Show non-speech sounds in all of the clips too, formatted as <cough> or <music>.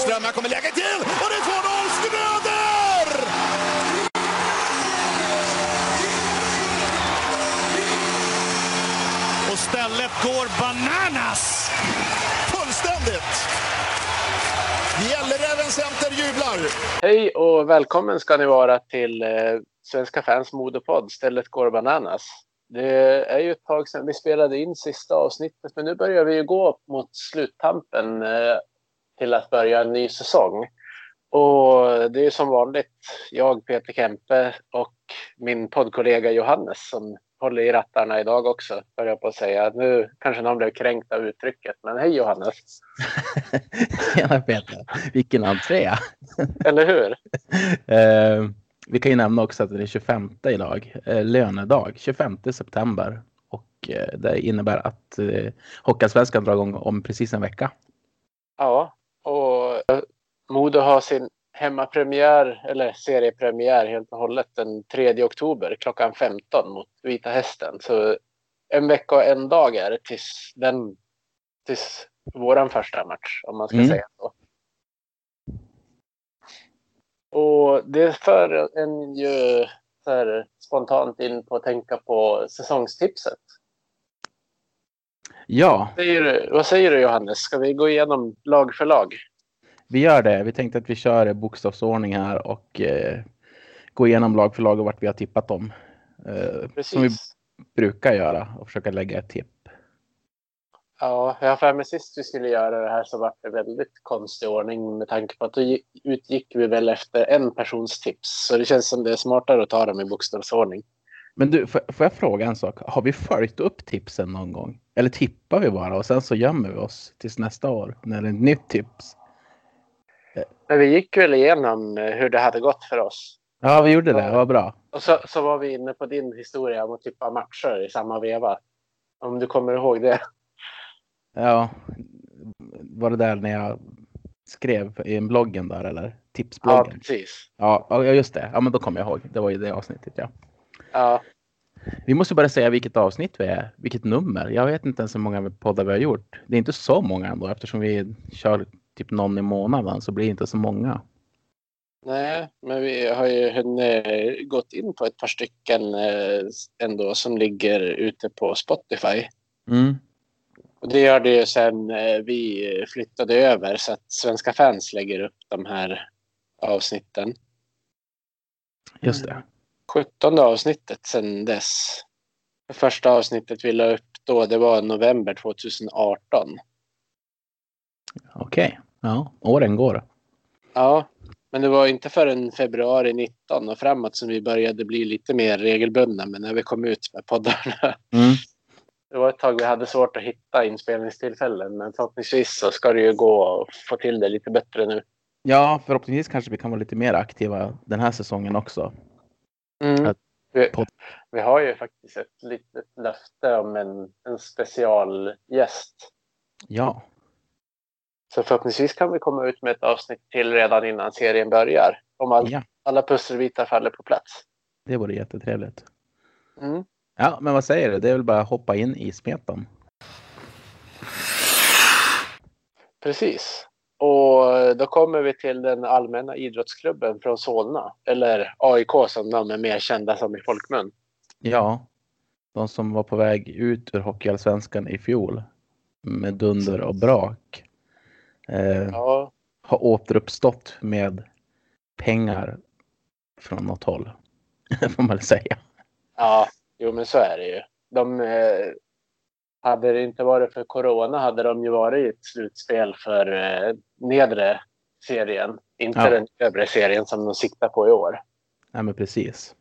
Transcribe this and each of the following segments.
Söderström, här kommer läget till och det är 2-0 Schröder! Och stället går bananas! Fullständigt! Gälleräven Center jublar! Hej och välkommen ska ni vara till eh, Svenska fans modepodd Stället går bananas. Det är ju ett tag sedan vi spelade in sista avsnittet men nu börjar vi ju gå mot sluttampen eh, till att börja en ny säsong. Och det är som vanligt jag, Peter Kempe och min poddkollega Johannes som håller i rattarna idag också, börjar på att säga. Nu kanske någon blev kränkt av uttrycket, men hej Johannes! <laughs> Tjena Peter! Vilken entré! <laughs> Eller hur? <laughs> eh, vi kan ju nämna också att det är 25 idag, eh, lönedag, 25 september. Och eh, det innebär att eh, Hockeyallsvenskan drar igång om precis en vecka. Ja, Modo har sin hemmapremiär, eller seriepremiär helt och hållet den 3 oktober klockan 15 mot Vita Hästen. Så en vecka och en dag är det tills, den, tills våran första match, om man ska Mm. säga så. Och det för en ju så här, spontant in på att tänka på säsongstipset. Ja, Säger du, vad säger du Johannes? Ska vi gå igenom lag för lag? Vi gör det. Vi tänkte att vi kör bokstavsordning här och eh, gå igenom lag för lag och vart vi har tippat dem. Eh, som vi brukar göra och försöka lägga ett tipp. Ja, jag har för mig sist vi skulle göra det här så var det väldigt konstig ordning med tanke på att då gi- utgick vi väl efter en persons tips. Så det känns som det är smartare att ta dem i bokstavsordning. Men du, får, får jag fråga en sak? Har vi följt upp tipsen någon gång? Eller tippar vi bara och sen så gömmer vi oss tills nästa år när det är ett nytt tips? Men vi gick väl igenom eh, hur det hade gått för oss. Ja, vi gjorde det. Vad bra. Och så, så var vi inne på din historia om att tippa matcher i samma veva. Om du kommer ihåg det. Ja, var det där när jag skrev i en bloggen där eller? Ja, Tipsbloggen. precis. Ja, ja, just det. Ja, men då kommer jag ihåg. Det var ju det avsnittet, ja. Ja, Vi måste bara säga vilket avsnitt vi är, vilket nummer. Jag vet inte ens hur många poddar vi har gjort. Det är inte så många ändå eftersom vi kör typ någon i månaden så blir det inte så många. nej, men vi har ju hunnit gått in på ett par stycken eh, ändå som ligger ute på Spotify. Mm. Och det gör det ju sen eh, vi flyttade över så att svenska fans lägger upp de här avsnitten. Just det. 17 avsnittet sen dess. Det första avsnittet vi la upp då, det var november 2018. Okej. Ja, åren går. Ja, men det var inte förrän februari 19 och framåt som vi började bli lite mer regelbundna. Men när vi kom ut med poddarna. Mm. Det var ett tag vi hade svårt att hitta inspelningstillfällen. Men förhoppningsvis så ska det ju gå att få till det lite bättre nu. Ja, förhoppningsvis kanske vi kan vara lite mer aktiva den här säsongen också. Att- Vi, vi har ju faktiskt ett litet löfte om en, en specialgäst. Ja, Så förhoppningsvis kan vi komma ut med ett avsnitt till redan innan serien börjar. Om all, ja, alla pusselbitar faller på plats. det vore jättetrevligt. Mm. Ja, men vad säger du? Det är väl bara att hoppa in i smeten. Precis. Och då kommer vi till den allmänna idrottsklubben från Solna. Eller AIK som de är mer kända som i folkmun. Ja, de som var på väg ut ur Hockeyallsvenskan i fjol med dunder och brak eh, Ja, har återuppstått med pengar från något håll. <laughs> Får man väl säga. ja jo men så är det ju. De, eh, hade det inte varit för corona hade de ju varit i ett slutspel för eh, nedre serien. Inte Ja. den övre serien som de siktar på i år. Nej, men precis.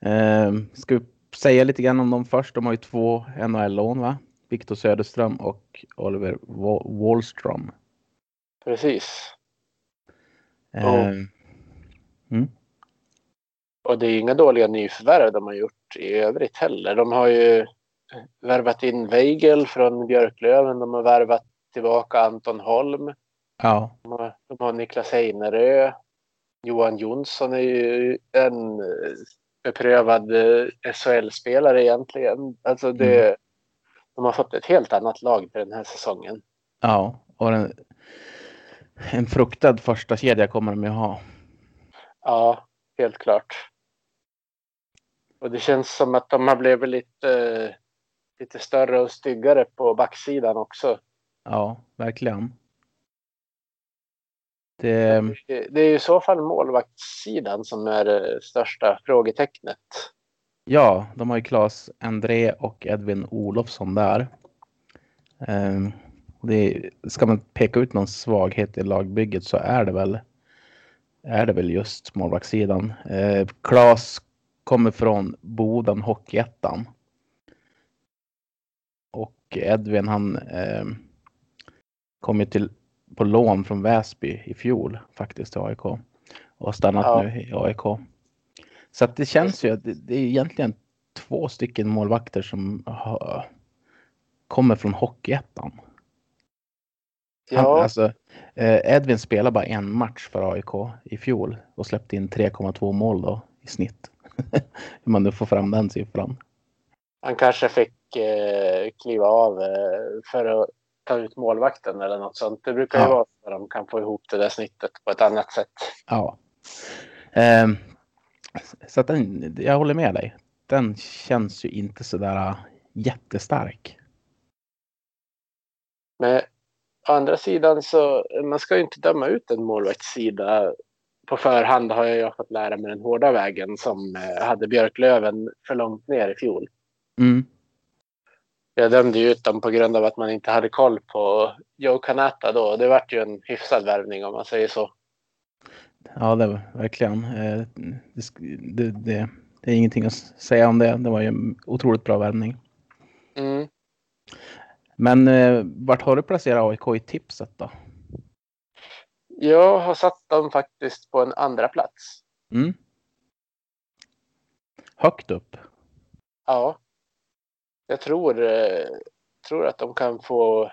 Eh, ska vi säga lite grann om dem först? De har ju två NHL-lån, va? Viktor Söderström och Oliver Wa- Wallström. Precis. Eh, Ja. mm, Och det är inga dåliga nyförvärv de har gjort i övrigt heller. De har ju värvat in Weigel från Björklöven. De har värvat tillbaka Anton Holm. ja, De har, de har Niklas Heinerö. Johan Jonsson är ju en beprövad eh, SHL-spelare egentligen. Alltså det, De har fått ett helt annat lag till den här säsongen. ja. Och den, en fruktad första kedja kommer de ju ha. Ja, helt klart. Och det känns som att de har blivit lite, lite större och styggare på backsidan också. Ja, verkligen. Det, Det är i så fall målvaktssidan som är det största frågetecknet. Ja, de har ju Claes André och Edvin Olofsson där. Ehm, och det, ska man peka ut någon svaghet i lagbygget så är det väl är det väl just målvaktssidan. Eh, Claes kommer från Boden Hockeyettan. Och Edvin han eh, kom ju till på lån från Väsby i fjol faktiskt till AIK. Och har stannat Ja. nu i AIK. Så att det känns ju att det, det är egentligen två stycken målvakter som har, kommer från Hockeyettan. Ja, alltså, eh, Edvin spelade bara en match för AIK i fjol och släppte in 3,2 mål då i snitt. <laughs> Hur man nu får fram den siffran. han kanske fick eh, kliva av eh, för att ta ut målvakten eller något sånt. Det brukar ju Ja. vara så att de kan få ihop det där snittet på ett annat sätt. Ja. Ehm, så att den, jag håller med dig. Den känns ju inte sådär äh, jättestark. Men å andra sidan så man ska ju inte döma ut en målvaktssida på förhand har jag fått lära mig den hårda vägen som eh, hade Björklöven för långt ner i fjol. Mm. Jag dömde ut dem på grund av att man inte hade koll på Joe Canata då. Det vart ju en hyfsad värvning om man säger så. Ja, det var verkligen. eh, Det, det, det är ingenting att säga om det. Det var ju en otroligt bra värvning. Mm. Men eh, vart har du placerat AIK i tipset då? Jag har satt dem faktiskt på en andra plats. Mm. Högt upp. Ja. Jag tror, eh, tror att de kan få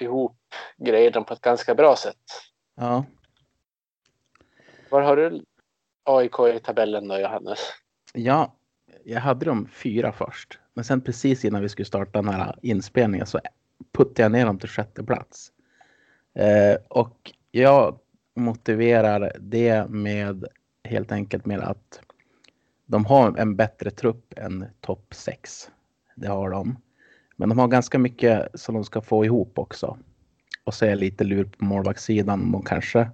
ihop grejerna på ett ganska bra sätt. Ja. Var har du AIK i tabellen då, Johannes? Ja, jag hade dem fyra först. Men sen precis innan vi skulle starta den här inspelningen så puttade jag ner dem till sjätte plats. Eh, och jag motiverar det med helt enkelt med att de har en bättre trupp än topp 6. Det har de. Men de har ganska mycket som de ska få ihop också. Och så är jag lite lur på målvaktssidan de kanske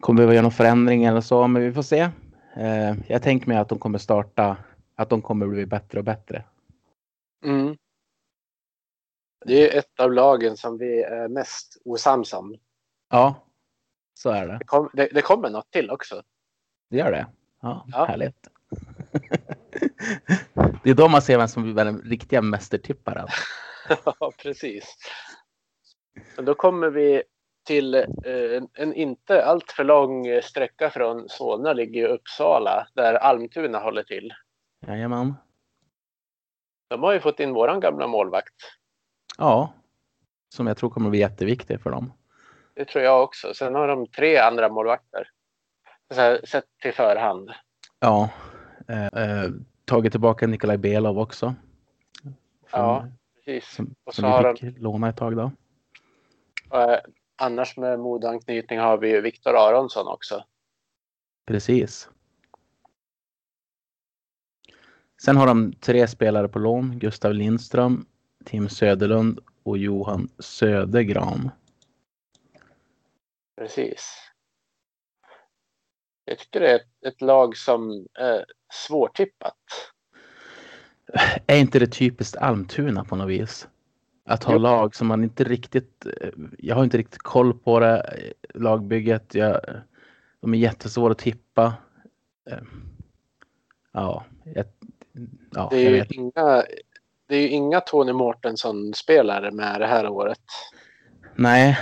kommer behöva göra någon förändring eller så. Men vi får se. Eh, jag tänker mig att de kommer starta, att de kommer bli bättre och bättre. Mm. Det är ett av lagen som vi är mest osams om. Ja, så är det. Det, kom, det, det kommer något till också. Det gör det. Ja, Ja. härligt. <laughs> det är då man ser vem som blir den riktiga mästertipparen. <laughs> Ja, precis. Men då kommer vi till eh, en, en inte alltför lång eh, sträcka från Solna ligger ju Uppsala där Almtuna håller till. Jajamän. De har ju fått in våran gamla målvakt. Ja, som jag tror kommer bli jätteviktig för dem. Det tror jag också. Sen har de tre andra målvakter. Här, sett till förhand. Ja, eh, eh, tagit tillbaka Nikolaj Belov också. Från, Ja, Precis. Som, Och som så har vi de, fick låna ett tag då. Annars med modanknytning har vi ju Viktor Aronsson också. Precis. Sen har de tre spelare på lån. Gustav Lindström, Tim Söderlund och Johan Södergran. Precis. Jag tycker det är ett, ett lag som är svårtippat. Är inte det typiskt Almtuna på något vis? Att ha Jo. lag som man inte riktigt... eh, Jag har inte riktigt koll på det. eh, Lagbygget. Jag, de är jättesvåra att tippa. Eh, Ja, jag, ja Det är ju inga, det är ju inga Tony Mårtensson-spelare med det här året. Nej,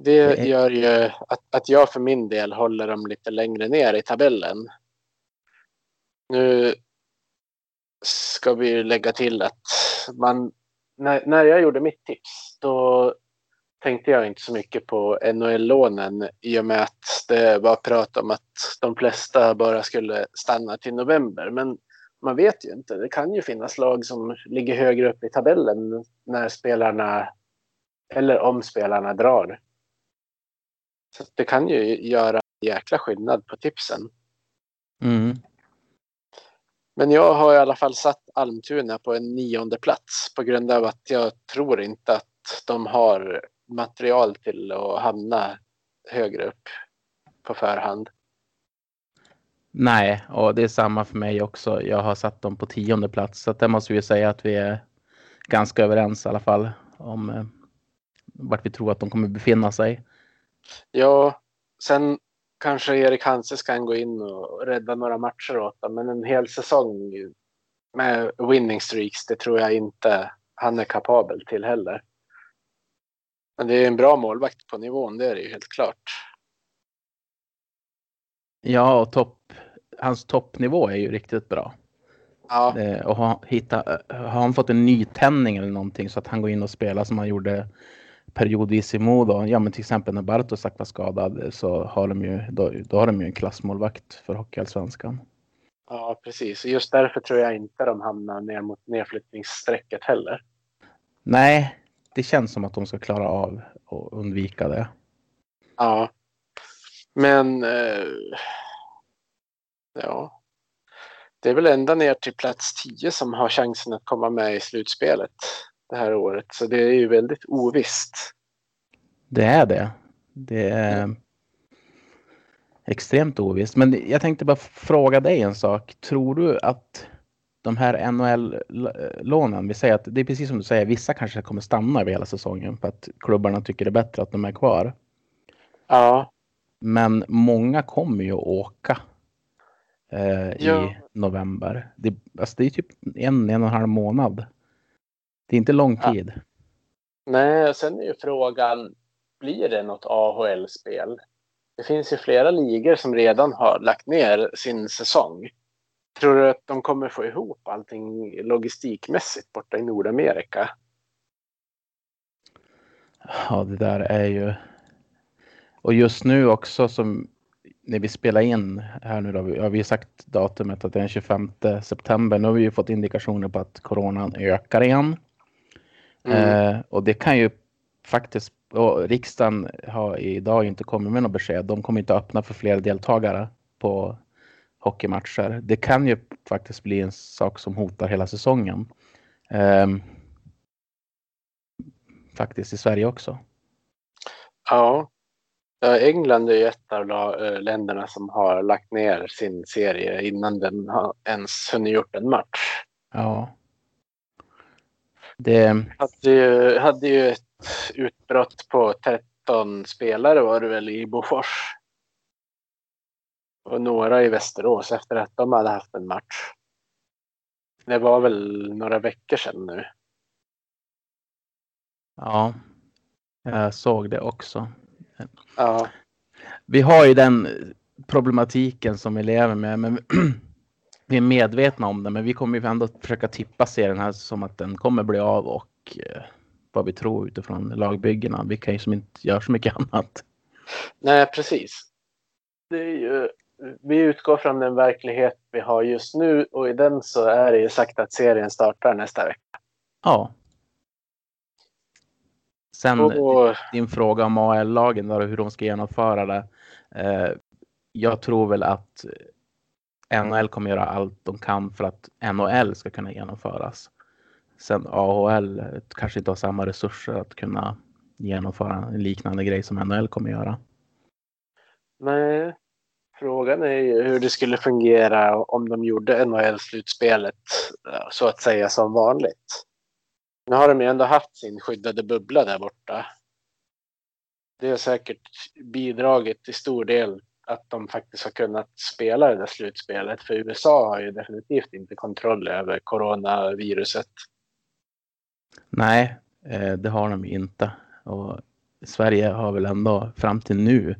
Det gör ju att, att jag för min del håller dem lite längre ner i tabellen. Nu ska vi lägga till att man, när, när jag gjorde mitt tips då tänkte jag inte så mycket på NHL-lånen i och med att det var prat om att de flesta bara skulle stanna till november. Men man vet ju inte. Det kan ju finnas lag som ligger högre upp i tabellen när spelarna Eller om spelarna drar. Så det kan ju göra jäkla skillnad på tipsen. Mm. Men jag har i alla fall satt Almtuna på en nionde plats på grund av att jag tror inte att de har material till att hamna högre upp på förhand. Nej, och det är samma för mig också. Jag har satt dem på tionde plats, så det måste vi säga att vi är ganska överens i alla fall om eh, vart vi tror att de kommer befinna sig. Ja, sen kanske Erik Hanses kan gå in och rädda några matcher åt dem, men en hel säsong med winning streaks, det tror jag inte han är kapabel till heller. Men det är en bra målvakt på nivån, det är det ju helt klart. Ja, och topp, hans toppnivå är ju riktigt bra. Ja, Eh, och har, hitta, har han fått en nytändning eller någonting så att han går in och spelar som han gjorde periodvis i Modo. Ja, men till exempel när Bartosak var skadad så har de ju, då, då har de ju en klassmålvakt för Hockeyallsvenskan. ja, precis. Just därför tror jag inte de hamnar ner mot nedflyttningsstrecket heller. Nej, det känns som att de ska klara av och undvika det. Ja, men eh, ja, det är väl ända ner till plats 10 som har chansen att komma med i slutspelet det här året. Så det är ju väldigt ovisst. Det är det. Det är extremt ovisst. Men jag tänkte bara fråga dig en sak. Tror du att de här NHL-lånen, vi säger att det är precis som du säger, vissa kanske kommer stanna över hela säsongen för att klubbarna tycker det är bättre att de är kvar. Ja, Men många kommer ju att åka eh, Ja. i november. Det, alltså det är typ en, en och en halv månad. Det är inte lång Ja. tid. nej, och sen är ju frågan, blir det något AHL-spel? Det finns ju flera ligor som redan har lagt ner sin säsong. Tror du att de kommer få ihop allting logistikmässigt borta i Nordamerika? Ja, det där är ju... Och just nu också som när vi spelar in här nu då, vi har vi sagt datumet att det är den 25 september. Nu har vi ju fått indikationer på att coronan ökar igen. Mm. Eh, och det kan ju faktiskt, och riksdagen har idag inte kommit med något besked. De kommer inte öppna för fler deltagare på hockeymatcher. Det kan ju faktiskt bli en sak som hotar hela säsongen. Ehm, faktiskt i Sverige också. Ja. England är ju ett av eh, länderna som har lagt ner sin serie innan den har ens hunnit gjort en match. Ja. Det, Hade ju, hade ju ett utbrott på 13 spelare var det väl i Bofors. Och några i Västerås efter att de hade haft en match. Det var väl några veckor sedan nu. ja, jag såg det också. Ja, Vi har ju den problematiken som vi lever med, men <clears throat> vi är medvetna om det, men vi kommer ju ändå försöka tippa serien här som att den kommer bli av och eh, vad vi tror utifrån lagbyggena. Vi kan ju som inte göra så mycket <laughs> annat. nej precis. Det är ju, vi utgår från den verklighet vi har just nu och i den så är det ju sagt att serien startar nästa vecka. Ja. Sen Och, din fråga om AL-lagen och hur de ska genomföra det. Eh, jag tror väl att NHL kommer göra allt de kan för att NHL ska kunna genomföras. Sen AHL kanske inte har samma resurser att kunna genomföra en liknande grej som NHL kommer göra. nej, frågan är ju hur det skulle fungera om de gjorde NHL-slutspelet eh, så att säga som vanligt. Nu har de ju ändå haft sin skyddade bubbla där borta. Det har säkert bidragit till stor del att de faktiskt har kunnat spela det där slutspelet. För USA har ju definitivt inte kontroll över coronaviruset. Nej, eh, det har de inte. Och Sverige har väl ändå fram till nu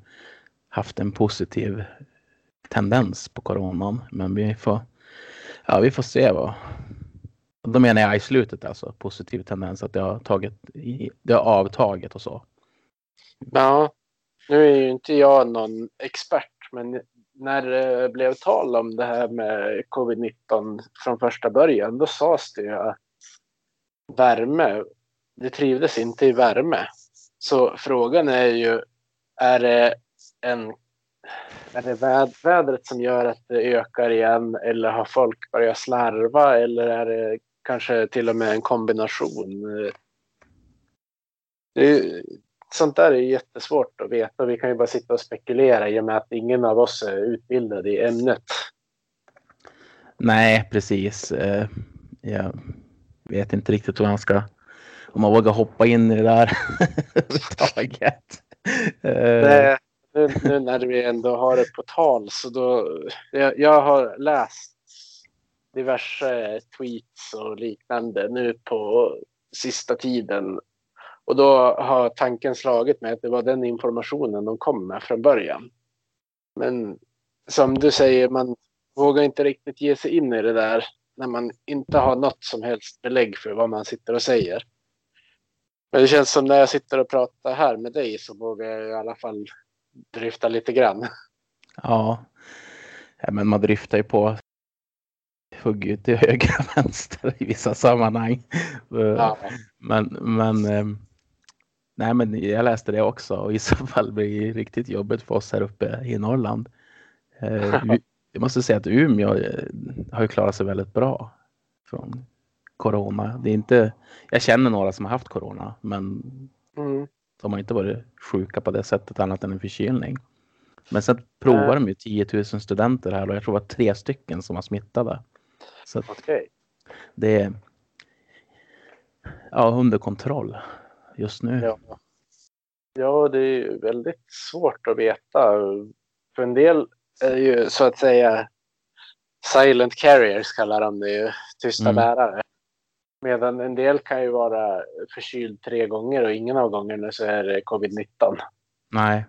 haft en positiv tendens på coronan. Men vi får, ja, vi får se vad. Då menar jag i slutet alltså positiv tendens att det har tagit, det har avtagit och så. Ja, nu är ju inte jag någon expert, men när det blev tal om det här med covid-19 från första början, då sades det ju att värme, det trivdes inte i värme. Så frågan är ju, är det, en, är det väd, vädret som gör att det ökar igen eller har folk börjat slarva eller är det kanske till och med en kombination? Det sånt där är jättesvårt att veta. Vi kan ju bara sitta och spekulera i och med att ingen av oss är utbildade i ämnet. Nej, precis. Eh, jag vet inte riktigt hur man ska, om man vågar hoppa in i det där <laughs> överhuvudtaget. Eh. Nu, nu, när vi ändå har det på tal så då, jag, jag har läst diverse tweets och liknande nu på sista tiden och då har tanken slagit mig att det var den informationen de kom med från början. Men som du säger, man vågar inte riktigt ge sig in i det där när man inte har något som helst belägg för vad man sitter och säger. Men det känns som när jag sitter och pratar här med dig så vågar jag i alla fall drifta lite grann. Ja, ja men man driftar ju på hugg till höger och vänster i vissa sammanhang. Ja. Men, men ehm, Nej, men jag läste det också och i så <laughs> fall blir det riktigt jobbigt för oss här uppe i Norrland. Eh, jag måste säga att Umeå eh, har ju klarat sig väldigt bra från corona. Det är inte, jag känner några som har haft corona, men mm. de har inte varit sjuka på det sättet annat än en förkylning. Men sen provar de ju 10 000 studenter här och jag tror det var tre stycken som var smittade. Så okay. det är ja, under kontroll just nu. Ja. ja, det är väldigt svårt att veta. För en del är ju så att säga silent carriers kallar de det ju, tysta mm. bärare. Medan en del kan ju vara förkyld tre gånger och ingen av gångerna så är det covid-19. Nej.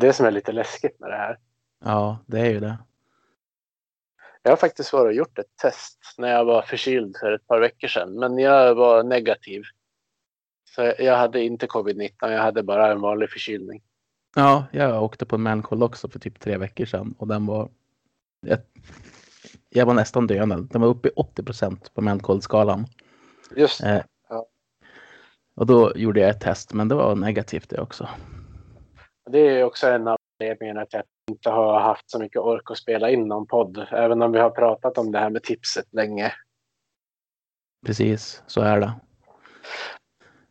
Det som är lite läskigt med det här. Ja, det är ju det. Jag har faktiskt varit och gjort ett test när jag var förkyld för ett par veckor sedan, men jag var negativ. Så jag hade inte covid-19, jag hade bara en vanlig förkylning. Ja, jag åkte på en mancold också för typ tre veckor sedan och den var... Jag, jag var nästan döende. Den var uppe i 80 procent på mancold-skalan. Just det. Eh, ja. Och då gjorde jag ett test, men det var negativt det också. Det är också en av anledningarna att jag inte har haft så mycket ork att spela in någon podd, även om vi har pratat om det här med tipset länge. Precis, så är det.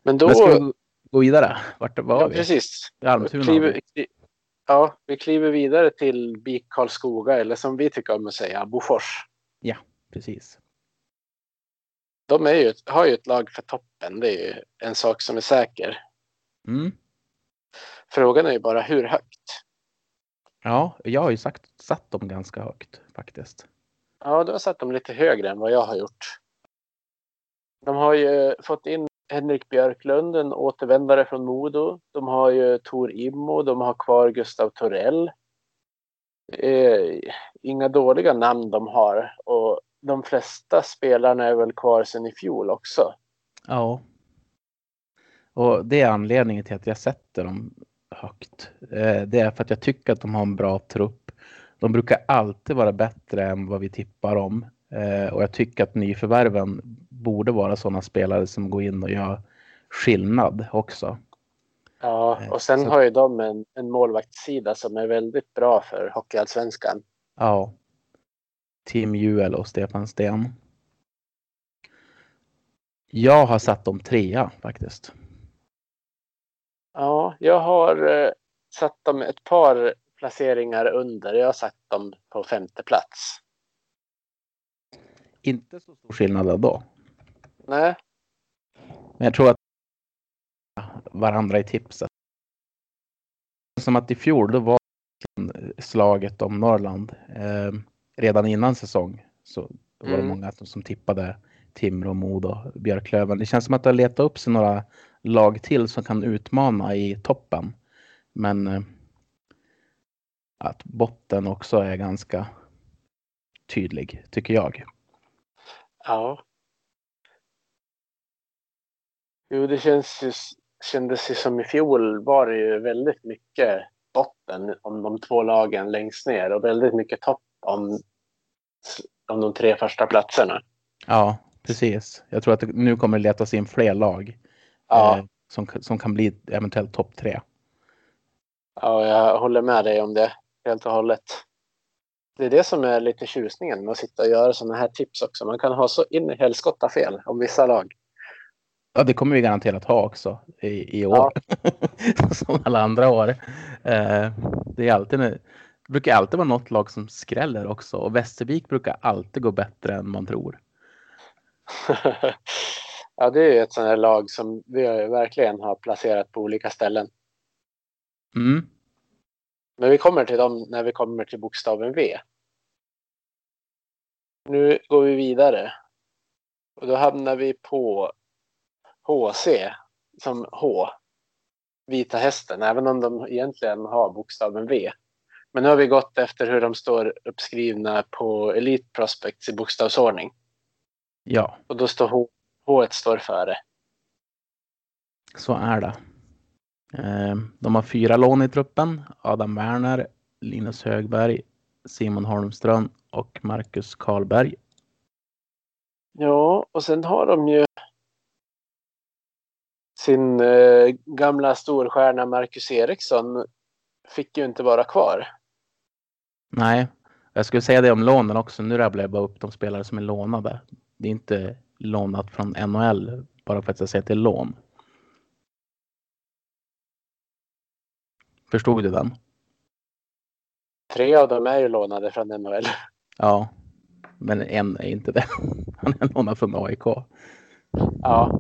Men då... Men ska vi gå vidare? Vart var ja, vi? Precis. I Almtuna? Kliver, ja, vi kliver vidare till BIK Karlskoga, eller som vi tycker om att säga, Bofors. Ja, precis. De är ju, har ju ett lag för toppen, det är ju en sak som är säker. Mm. Frågan är ju bara hur högt? Ja, jag har ju sagt, satt dem ganska högt faktiskt. Ja, du har satt dem lite högre än vad jag har gjort. De har ju fått in Henrik Björklund, en återvändare från Modo. De har ju Tor Immo, de har kvar Gustav Torell. Eh, inga dåliga namn de har och de flesta spelarna är väl kvar sedan i fjol också. Ja. Och det är anledningen till att jag sätter dem högt. Eh, det är för att jag tycker att de har en bra trupp. De brukar alltid vara bättre än vad vi tippar om. Eh, och jag tycker att nyförvärven borde vara sådana spelare som går in och gör skillnad också. Ja, eh, och sen Så... har ju de en, en målvaktssida som är väldigt bra för Hockeyallsvenskan. Ja. Tim Juel och Stefan Sten. Jag har satt dem trea faktiskt. Ja, jag har eh, satt dem ett par placeringar under. Jag har satt dem på femte plats. Inte så stor skillnad då. Nej. Men jag tror att varandra i tipset. Som att i fjol då var slaget om Norrland eh, redan innan säsong så var det mm. många som tippade Timrå, Modo, Björklöven. Det känns som att det har letat upp sig några lag till som kan utmana i toppen. Men eh, att botten också är ganska tydlig, tycker jag. Ja. Jo, det känns ju, kändes ju som i fjol var det ju väldigt mycket botten om de två lagen längst ner och väldigt mycket topp om, om de tre första platserna. Ja, precis. Jag tror att det, nu kommer det letas in fler lag ja. eh, som, som kan bli eventuellt topp tre. Ja, jag håller med dig om det helt och hållet. Det är det som är lite tjusningen med att sitta och göra sådana här tips också. Man kan ha så in i helskotta fel om vissa lag. Ja, det kommer vi garanterat ha också i, i år. Ja. <laughs> som alla andra år. Eh, det, är alltid, det brukar alltid vara något lag som skräller också. Och Västervik brukar alltid gå bättre än man tror. <laughs> ja, det är ett sånt här lag som vi verkligen har placerat på olika ställen. Mm. Men vi kommer till dem när vi kommer till bokstaven V. Nu går vi vidare. Och då hamnar vi på HC som H. Vita hästen, även om de egentligen har bokstaven V. Men nu har vi gått efter hur de står uppskrivna på Elite Prospects i bokstavsordning. Ja. Och då står H, H står före. Så är det. Eh, de har fyra lån i truppen. Adam Werner, Linus Högberg, Simon Holmström och Marcus Karlberg. Ja, och sen har de ju sin eh, gamla storstjärna Marcus Eriksson fick ju inte vara kvar. Nej, jag skulle säga det om lånen också. Nu rabblar jag bara upp de spelare som är lånade. Det är inte lånat från NHL bara för att jag säger att det är lån. Förstod du den? Tre av dem är ju lånade från NHL. Ja, men en är inte det. <laughs> Han är lånad från AIK. Ja.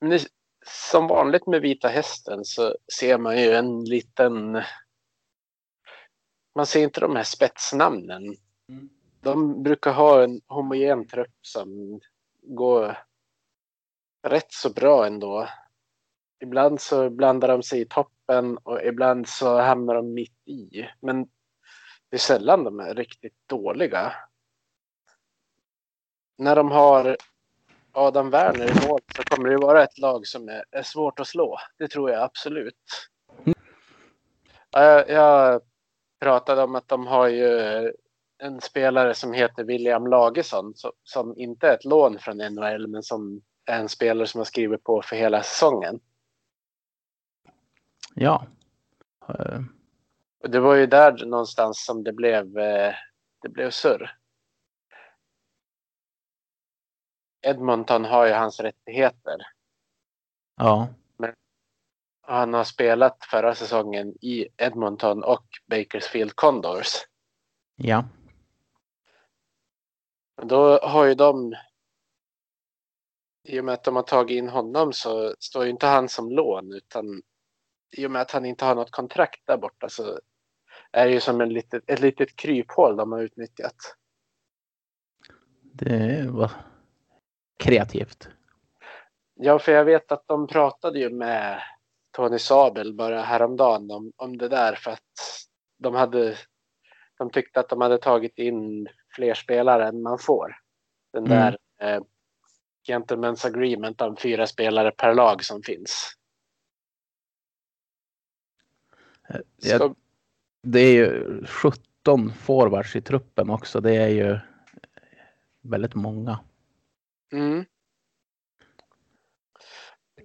Men som vanligt med Vita Hästen så ser man ju en liten... Man ser inte de här spetsnamnen. Mm. De brukar ha en homogen trupp som går rätt så bra ändå. Ibland så blandar de sig i toppen och ibland så hamnar de mitt i. Men det är sällan de är riktigt dåliga. När de har Adam Werner i mål så kommer det vara ett lag som är, är svårt att slå. Det tror jag absolut. Jag, jag pratade om att de har ju en spelare som heter William Lagesson som, som inte är ett lån från NHL men som är en spelare som har skrivit på för hela säsongen. Ja. Och det var ju där någonstans som det blev, eh, det blev surr. Edmonton har ju hans rättigheter. Ja. Men han har spelat förra säsongen i Edmonton och Bakersfield Condors. Ja. Då har ju de i och med att de har tagit in honom så står ju inte han som lån utan i och med att han inte har något kontrakt där borta så är det ju som en litet, ett litet kryphål de har utnyttjat. Det var kreativt. Ja, för jag vet att de pratade ju med Tony Sabel bara häromdagen om, om det där för att de hade de tyckte att de hade tagit in fler spelare än man får. Den mm. där eh, Gentlemen's Agreement om fyra spelare per lag som finns. Eh, ja, det är ju 17 forwards i truppen också. Det är ju väldigt många. Mm.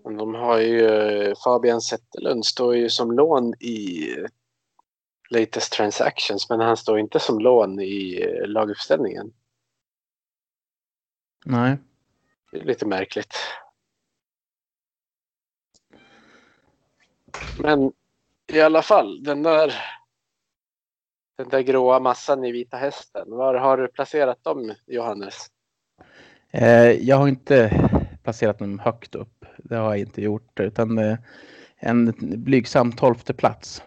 De har ju eh, Fabian Zetterlund står ju som lån i latest transactions men han står inte som lån i eh, laguppställningen. Nej. Det är lite märkligt. Men i alla fall, den där, den där gråa massan i Vita Hästen. Var har du placerat dem, Johannes? Eh, jag har inte placerat dem högt upp. Det har jag inte gjort, utan eh, en blygsam tolfte plats.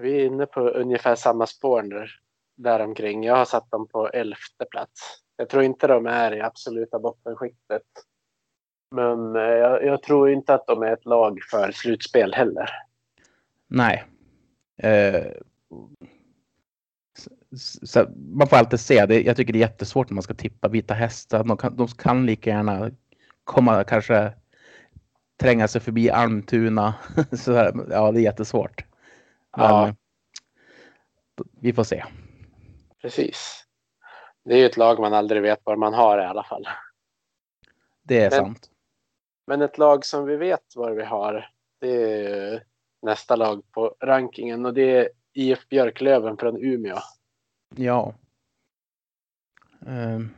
Vi är inne på ungefär samma spår där, däromkring. Jag har satt dem på elfte plats. Jag tror inte de är i absoluta bottenskiktet. Men eh, jag, jag, tror inte att de är ett lag för slutspel heller. Nej. Eh, så, man får alltid se. Det, jag tycker det är jättesvårt när man ska tippa vita hästar. De kan, de kan lika gärna komma kanske tränga sig förbi Almtuna. <laughs> så, ja, det är jättesvårt. Men, ja. Vi får se. Precis. Det är ju ett lag man aldrig vet var man har i alla fall. Det är Men, sant. Men ett lag som vi vet var vi har, det är nästa lag på rankingen och det är IF Björklöven från Umeå. Ja. Um,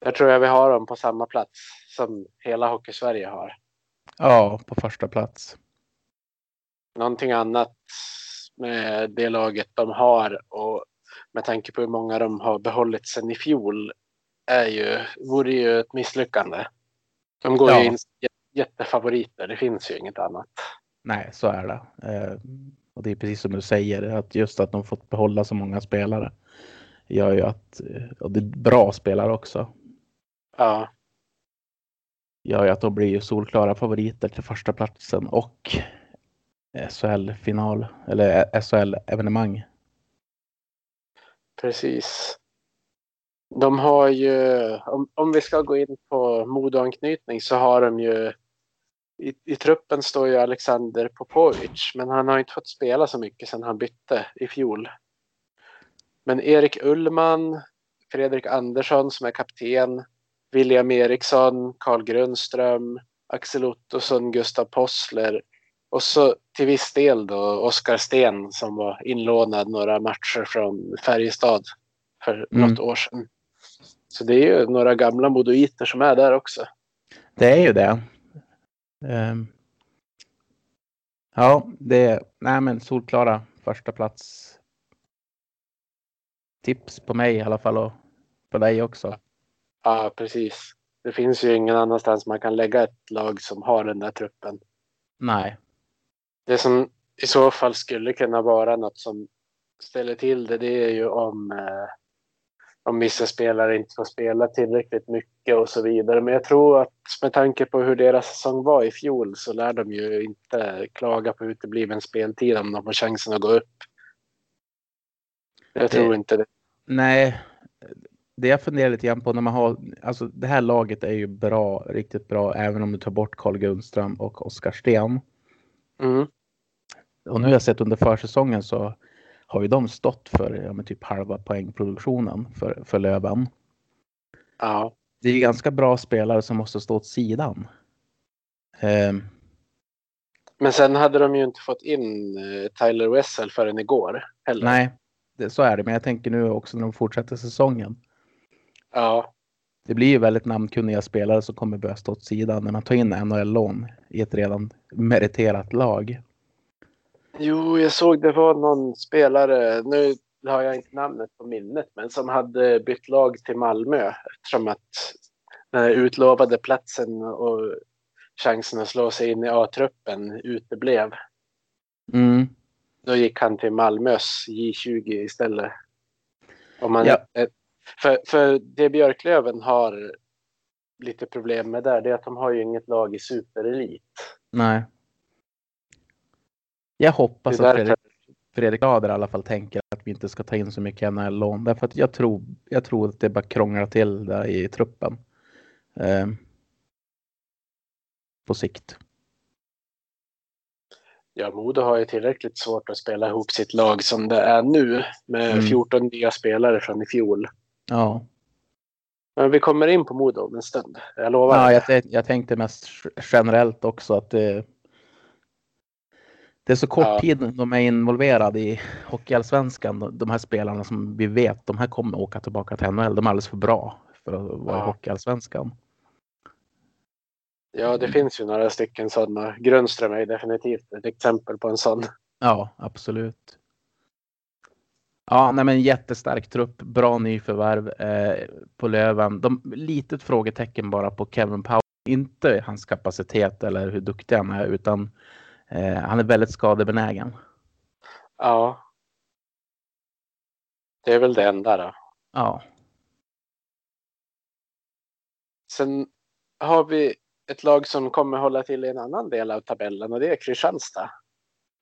Jag tror jag vi har dem på samma plats som hela Hockeysverige har. ja, på första plats. Någonting annat med det laget de har och med tanke på hur många de har behållit sen i fjol är ju, vore ju ett misslyckande. De går Ja. ju in jättefavoriter, det finns ju inget annat. Nej, så är det. Eh, och det är precis som du säger, att just att de fått behålla så många spelare gör ju att, eh, och det är bra spelare också, Ja, gör ju att de blir ju solklara favoriter till första platsen och SHL-final eller SHL-evenemang. precis. De har ju, om, om vi ska gå in på modeanknytning så har de ju i, I truppen står ju Alexander Popovic, men han har inte fått spela så mycket sedan han bytte i fjol. Men Erik Ullman, Fredrik Andersson som är kapten, William Eriksson, Carl Grundström, Axel Ottosson, Gustav Possler och så till viss del då Oskar Sten som var inlånad några matcher från Färjestad för Mm. något år sedan. Så det är ju några gamla modoiter som är där också. Det är ju det. Ehm. ja, det är nej, men solklara första plats. Tips på mig i alla fall och på dig också. Ja, precis. Det finns ju ingen annanstans man kan lägga ett lag som har den där truppen. Nej, Det som i så fall skulle kunna vara något som ställer till det, det är ju om, eh, om vissa spelare inte får spela tillräckligt mycket och så vidare. Men jag tror att med tanke på hur deras säsong var i fjol så lär de ju inte klaga på utebliven speltid om de får chansen att gå upp. Jag tror Det- inte det. nej. Det jag funderar lite grann på när man har, alltså det här laget är ju bra, riktigt bra, även om du tar bort Carl Grundström och Oskar Sten. Mm. Och nu har jag sett under försäsongen så har ju de stått för ja, men typ halva poängproduktionen för, för Löven. Ja, Det är ganska bra spelare som måste stå åt sidan. Ehm, men sen hade de ju inte fått in eh, Tyler Wessel förrän igår. Heller. nej, det, så är det. Men jag tänker nu också när de fortsätter säsongen. Ja, Det blir ju väldigt namnkunniga spelare som kommer börja stå åt sidan när man tar in NHL-lån i ett redan meriterat lag. Jo, jag såg det var någon spelare, nu har jag inte namnet på minnet, men som hade bytt lag till Malmö eftersom att den här utlovade platsen och chansen att slå sig in i A-truppen uteblev. Mm. Då gick han till Malmös J20 istället. Om man, Ja. eh, för, för det Björklöven har lite problem med där, det är att de har ju inget lag i superelit. Nej. Jag hoppas att Fredrik, Fredrik Ader i alla fall tänker att vi inte ska ta in så mycket NHL-lån. Därför att jag tror, jag tror att det bara krånglar till där i truppen. Ehm. på sikt. Ja, Modo har ju tillräckligt svårt att spela ihop sitt lag som det är nu med Mm. 14 nya spelare från i fjol. Ja, Men vi kommer in på Modo om en stund. Jag lovar. ja jag, jag tänkte mest generellt också att det, det är så kort Ja. tid de är involverade i Hockeyallsvenskan. De- här spelarna som vi vet, de här kommer åka tillbaka till NHL. De är alldeles för bra för att vara i Ja. Hockeyallsvenskan. Ja, det finns ju några stycken sådana. Grundström är definitivt ett exempel på en sån. Ja, absolut. Ja, nej men jättestark trupp, bra nyförvärv eh, på Löven. De, litet frågetecken bara på Kevin Powell. Inte hans kapacitet eller hur duktig han är, utan eh, han är väldigt skadebenägen. Ja. Det är väl det enda då. Ja, Sen har vi ett lag som kommer hålla till i en annan del av tabellen och det är Kristianstad.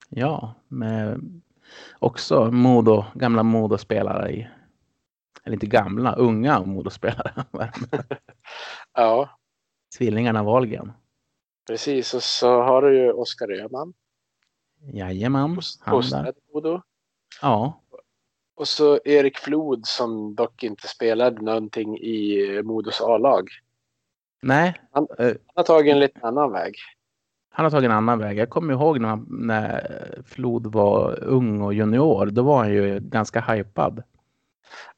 ja, med också Modo, gamla Modo-spelare i, eller inte gamla, unga Modo-spelare. <laughs> Ja, Tvillingarna Wahlgren. precis. Och så har du ju Oskar Öhman, Jajamän, i Modo. Ja, Och så Erik Flod som dock inte spelade någonting i Modos A-lag. Nej, Han- eh, Han har tagit en lite annan väg. han har tagit en annan väg. Jag kommer ihåg när, han, när Flod var ung och junior. Då var han ju ganska hypad.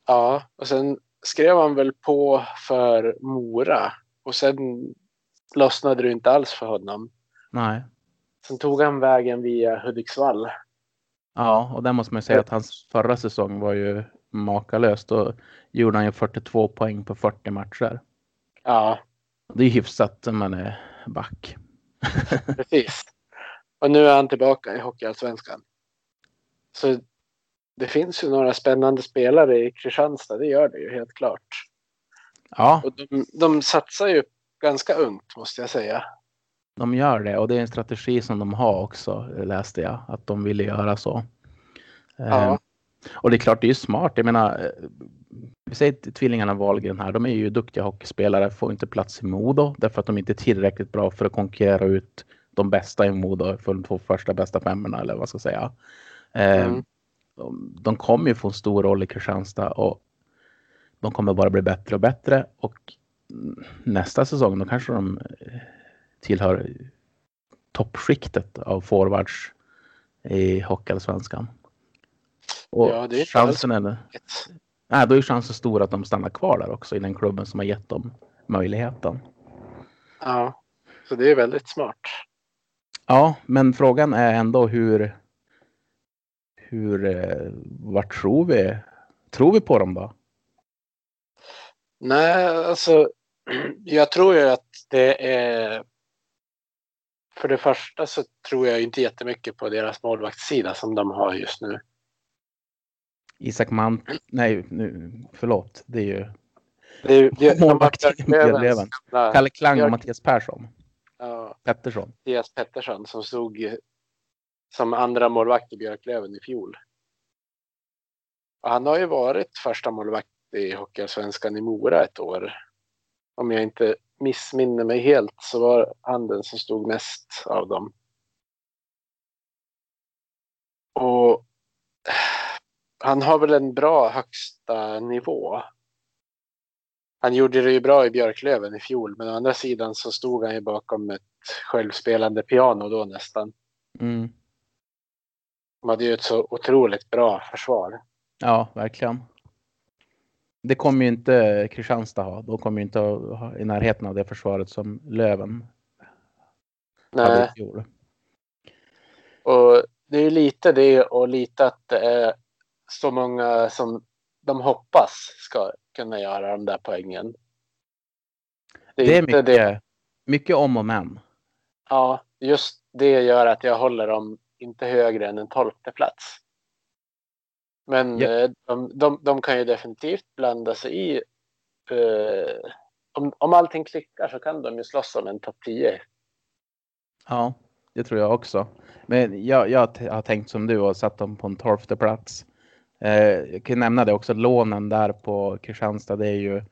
Ja, och sen skrev han väl på för Mora. Och sen lossnade det inte alls för honom. Nej. Sen tog han vägen via Hudiksvall. Ja, och där måste man ju säga att hans förra säsong var ju makalös. Då gjorde han ju 42 poäng på 40 matcher. Ja, Det är hyfsat när man är back. <laughs> precis. Och nu är han tillbaka i Hockeyallsvenskan. Så det finns ju några spännande spelare i Kristianstad, det gör det ju helt klart. Ja, Och de, de satsar ju ganska ungt måste jag säga. de gör det och det är en strategi som de har också läste jag att de ville göra så. Ja. Och det är klart, det är ju smart. Jag menar, eh, vi säger tvillingarna Wahlgren här, de är ju duktiga hockeyspelare, får inte plats i Modo därför att de inte är tillräckligt bra för att konkurrera ut de bästa i Modo för de två första bästa femmorna eller vad jag ska säga. Eh, Mm. de, kommer ju få en stor roll i Kristianstad och de kommer bara bli bättre och bättre och nästa säsong då kanske de eh, tillhör toppskiktet av forwards i Hockeyallsvenskan. Och Ja, det är chansen är, nej, då är chansen stor att de stannar kvar där också i den klubben som har gett dem möjligheten. Ja, så det är väldigt smart. Ja, men frågan är ändå hur. Hur eh, vart tror vi? Tror vi på dem då? Nej, alltså <clears throat> jag tror ju att det är. För det första så tror jag inte jättemycket på deras målvaktssida som de har just nu. Isak Mant, nej, nu, förlåt, det är ju Det är, det, de har Målvakt i Björklövens Kalle Klang och Mattias Persson. ja, Pettersson. Mattias Pettersson som stod som andra målvakt i Björklöven i fjol. Och han har ju varit första målvakt i Hockeyallsvenskan i Mora ett år. Om jag inte missminner mig helt så var han den som stod mest av dem. Och han har väl en bra högsta nivå. Han gjorde det ju bra i Björklöven i fjol, men å andra sidan så stod han ju bakom ett självspelande piano då nästan. Mm. De hade ju ett så otroligt bra försvar. Ja, verkligen. Det kommer ju inte Kristianstad ha. De kommer ju inte ha i närheten av det försvaret som Löven hade Nej, i fjol. och det är ju lite det och lite att det är så många som de hoppas ska kunna göra de där poängen. Det är, Det är mycket, det. mycket om och men. Ja, just det gör att jag håller dem inte högre än en tolfte plats. Men Ja. eh, de, de, de kan ju definitivt blanda sig i. Eh, om, om allting klickar så kan de ju slåss om en topp 10. Ja, det tror jag också. Men jag, jag har tänkt som du och satt dem på en tolfte plats. Eh, jag kan nämna det också, lånen där på Kristianstad, det är ju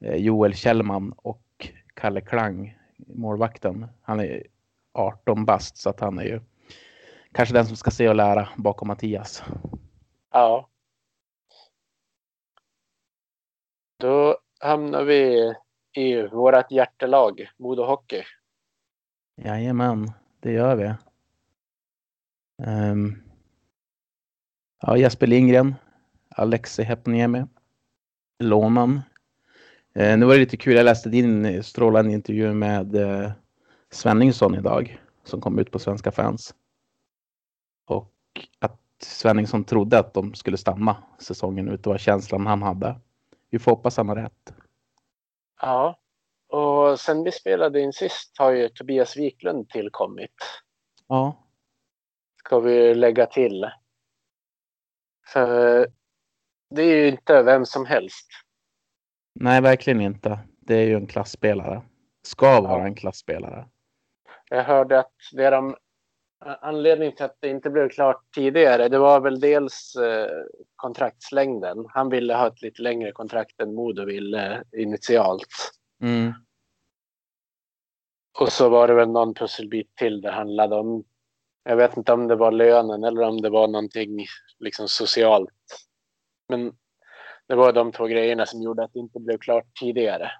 eh, Joel Kjellman och Kalle Klang, målvakten. Han är 18 bast så att han är ju kanske den som ska se och lära bakom Mattias. Ja. Då hamnar vi i vårat hjärtelag, Modo Hockey. Jajamän, det gör vi. Ehm, ja, Jesper Lindgren, Alexei Hepniemi, lånan. Eh, nu var det lite kul, jag läste din strålande intervju med eh, Svenningsson idag som kom ut på Svenska fans. Och att Svenningsson trodde att de skulle stanna säsongen ut, det var känslan han hade. Vi får hoppas han har rätt. Ja, och sen vi spelade in sist har ju Tobias Wiklund tillkommit. Ja, Ska vi lägga till. För det är ju inte vem som helst. nej verkligen inte. Det är ju en klassspelare. Ska vara en klassspelare. Jag hörde att det de, anledningen till att det inte blev klart tidigare, det var väl dels eh, kontraktslängden. Han ville ha ett lite längre kontrakt än Modo ville initialt. Mm. Och så var det väl någon pusselbit till det handlade om. Jag vet inte om det var lönen eller om det var någonting liksom socialt. Men det var de två grejerna som gjorde att det inte blev klart tidigare.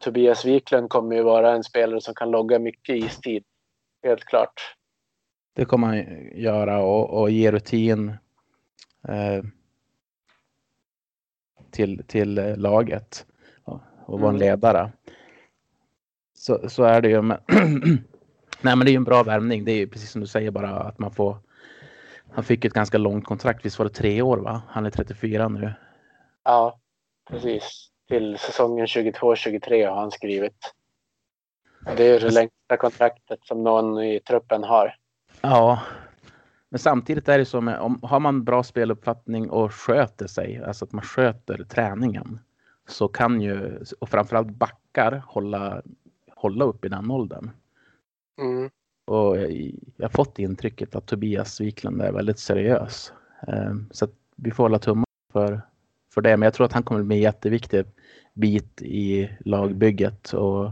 Tobias Wiklund kommer ju vara en spelare som kan logga mycket istid. Helt klart. Det kommer han göra och, och ge rutin eh, till, till laget och, och vara en Mm. ledare. Så, så är det ju. Men <clears throat> Nej, men det är ju en bra värvning. Det är ju precis som du säger bara att man får. Han fick ett ganska långt kontrakt. Visst var det tre år? va? Han är 34 nu. Ja, precis. Till säsongen 22-23 har han skrivit. Det är det längsta kontraktet som någon i truppen har. Ja, men samtidigt är det så med om har man bra speluppfattning och sköter sig, alltså att man sköter träningen, så kan ju och framförallt backar hålla hålla upp i den åldern. Mm. Och jag, jag har fått intrycket att Tobias Wiklund är väldigt seriös. Eh, Så vi får hålla tummarna för, för det. Men jag tror att han kommer bli en jätteviktig bit i lagbygget och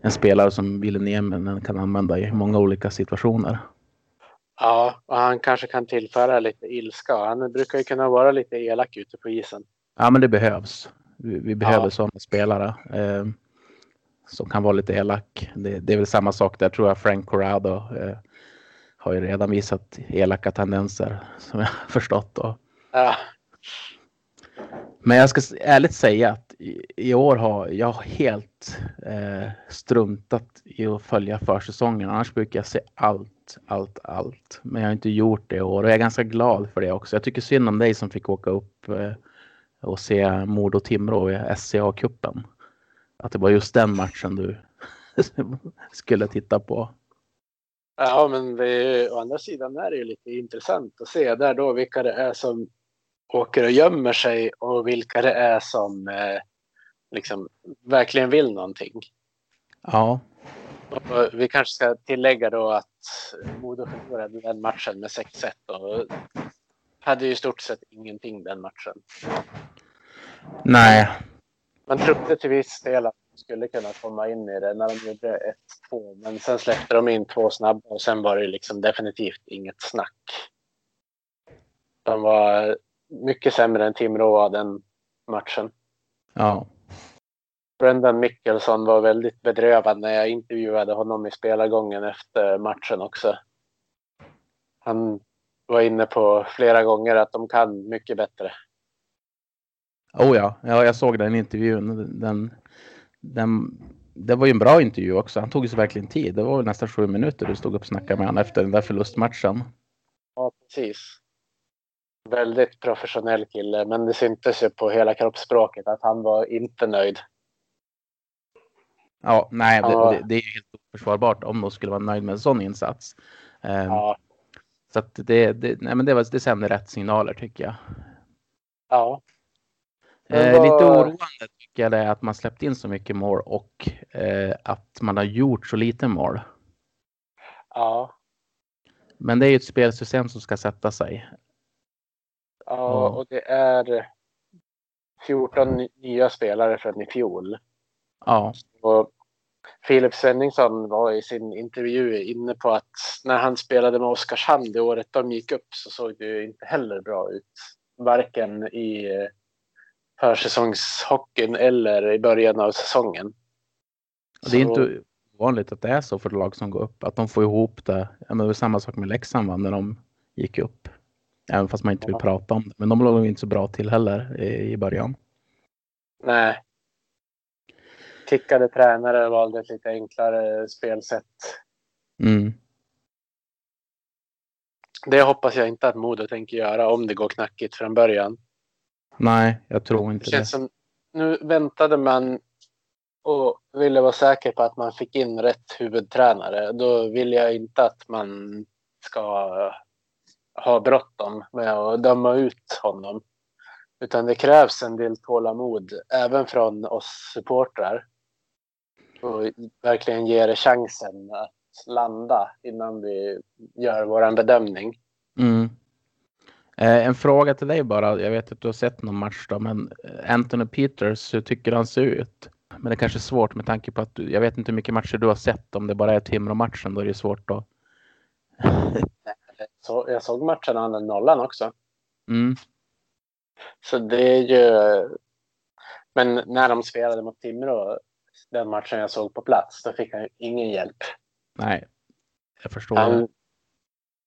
en spelare som Ville Nieminen kan använda i många olika situationer. Ja, och han kanske kan tillföra lite ilska. Han brukar ju kunna vara lite elak ute på isen. Ja, men det behövs. Vi, vi behöver Ja. sådana spelare eh, som kan vara lite elak. Det, det är väl samma sak där tror jag. Frank Corrado eh, har ju redan visat elaka tendenser som jag har förstått. Och, Ja, Men jag ska ärligt säga att i, i år har jag helt eh, struntat i att följa försäsongen. Annars brukar jag se allt, allt, allt. Men jag har inte gjort det i år och jag är ganska glad för det också. Jag tycker synd om dig som fick åka upp eh, och se Modo Timrå i SCA-cupen. Att det var just den matchen du <laughs> skulle titta på. ja men det, å andra sidan är det ju lite intressant att se där då vilka det är som åker och gömmer sig och vilka det är som eh, liksom verkligen vill någonting. Ja, Och vi kanske ska tillägga då att Modo förlorade den matchen med 6-1 och hade ju i stort sett ingenting den matchen. nej, Man trodde till viss del att de skulle kunna komma in i det när de gjorde 1-2, men sen släppte de in två snabba och sen var det liksom definitivt inget snack. De var mycket sämre än Timrå den matchen. ja. Brendan Mickelson var väldigt bedrövad när jag intervjuade honom i spelargången efter matchen också. Han var inne på flera gånger att de kan mycket bättre. Oh ja, ja jag såg den intervjun. Den, den, det var ju en bra intervju också. Han tog sig verkligen tid. Det var väl nästan sju minuter du stod upp och snackade med honom efter den där förlustmatchen. Ja, precis. Väldigt professionell kille, men det syntes ju på hela kroppsspråket att han var inte nöjd. Ja, nej, det, Ja. det, det är ju helt oförsvarbart om de skulle vara nöjd med en sån insats. Ehm, Ja, Så att det, det, nej, men det, var, det sände rätt signaler tycker jag. ja. Eh, vad- Lite oroande tycker jag det är att man släppt in så mycket mål och eh, att man har gjort så lite mål. ja. Men det är ju ett spelsystem som ska sätta sig. Ja, och det är 14 ny- nya spelare från i fjol. Ja, Och Filip Svenningsson var i sin intervju inne på att när han spelade med Oskarshamn det året de gick upp så såg det ju inte heller bra ut. Varken i eh, försäsongshockeyn eller i början av säsongen. det är inte ovanligt att det är så för lag som går upp. Att de får ihop det. Ja, men det var samma sak med Leksand va, när de gick upp. Även fast man inte vill Ja. prata om det. Men de låg inte så bra till heller i, i början. Nej. Tickade tränare valde ett lite enklare spelsätt. Mm. Det hoppas jag inte att Modo tänker göra om det går knackigt från början. Nej, jag tror Det inte det. känns som nu väntade man och ville vara säker på att man fick in rätt huvudtränare. Då vill jag inte att man ska ha bråttom med att döma ut honom. Utan det krävs en del tålamod även från oss supportrar. Och verkligen ge det chansen att landa innan vi gör våran bedömning. Mm. Eh, en fråga till dig bara. Jag vet att du har sett någon match då, men eh, Anthony Peters, hur tycker han ser ut? Men det är kanske är svårt med tanke på att du, jag vet inte hur mycket matcher du har sett. Om det bara är Timrå-matchen, då är det svårt att... <laughs> Så jag såg matchen han hade nollan också. Mm. Så det är ju... Men när de spelade mot Timrå den matchen jag såg på plats. Då fick han ingen hjälp. Nej, jag förstår. Han,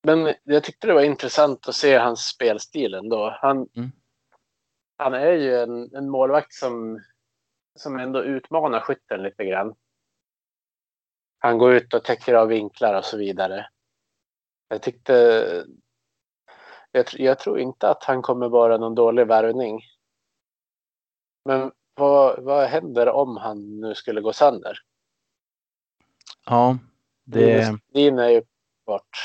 men jag tyckte det var intressant att se hans spelstil ändå. Han, Mm. han är ju en, en målvakt som, som ändå utmanar skytten lite grann. Han går ut och täcker av vinklar och så vidare. Jag tyckte... Jag, jag tror inte att han kommer vara någon dålig värvning. Men vad, vad händer om han nu skulle gå sönder? Ja, det... Din är ju bort.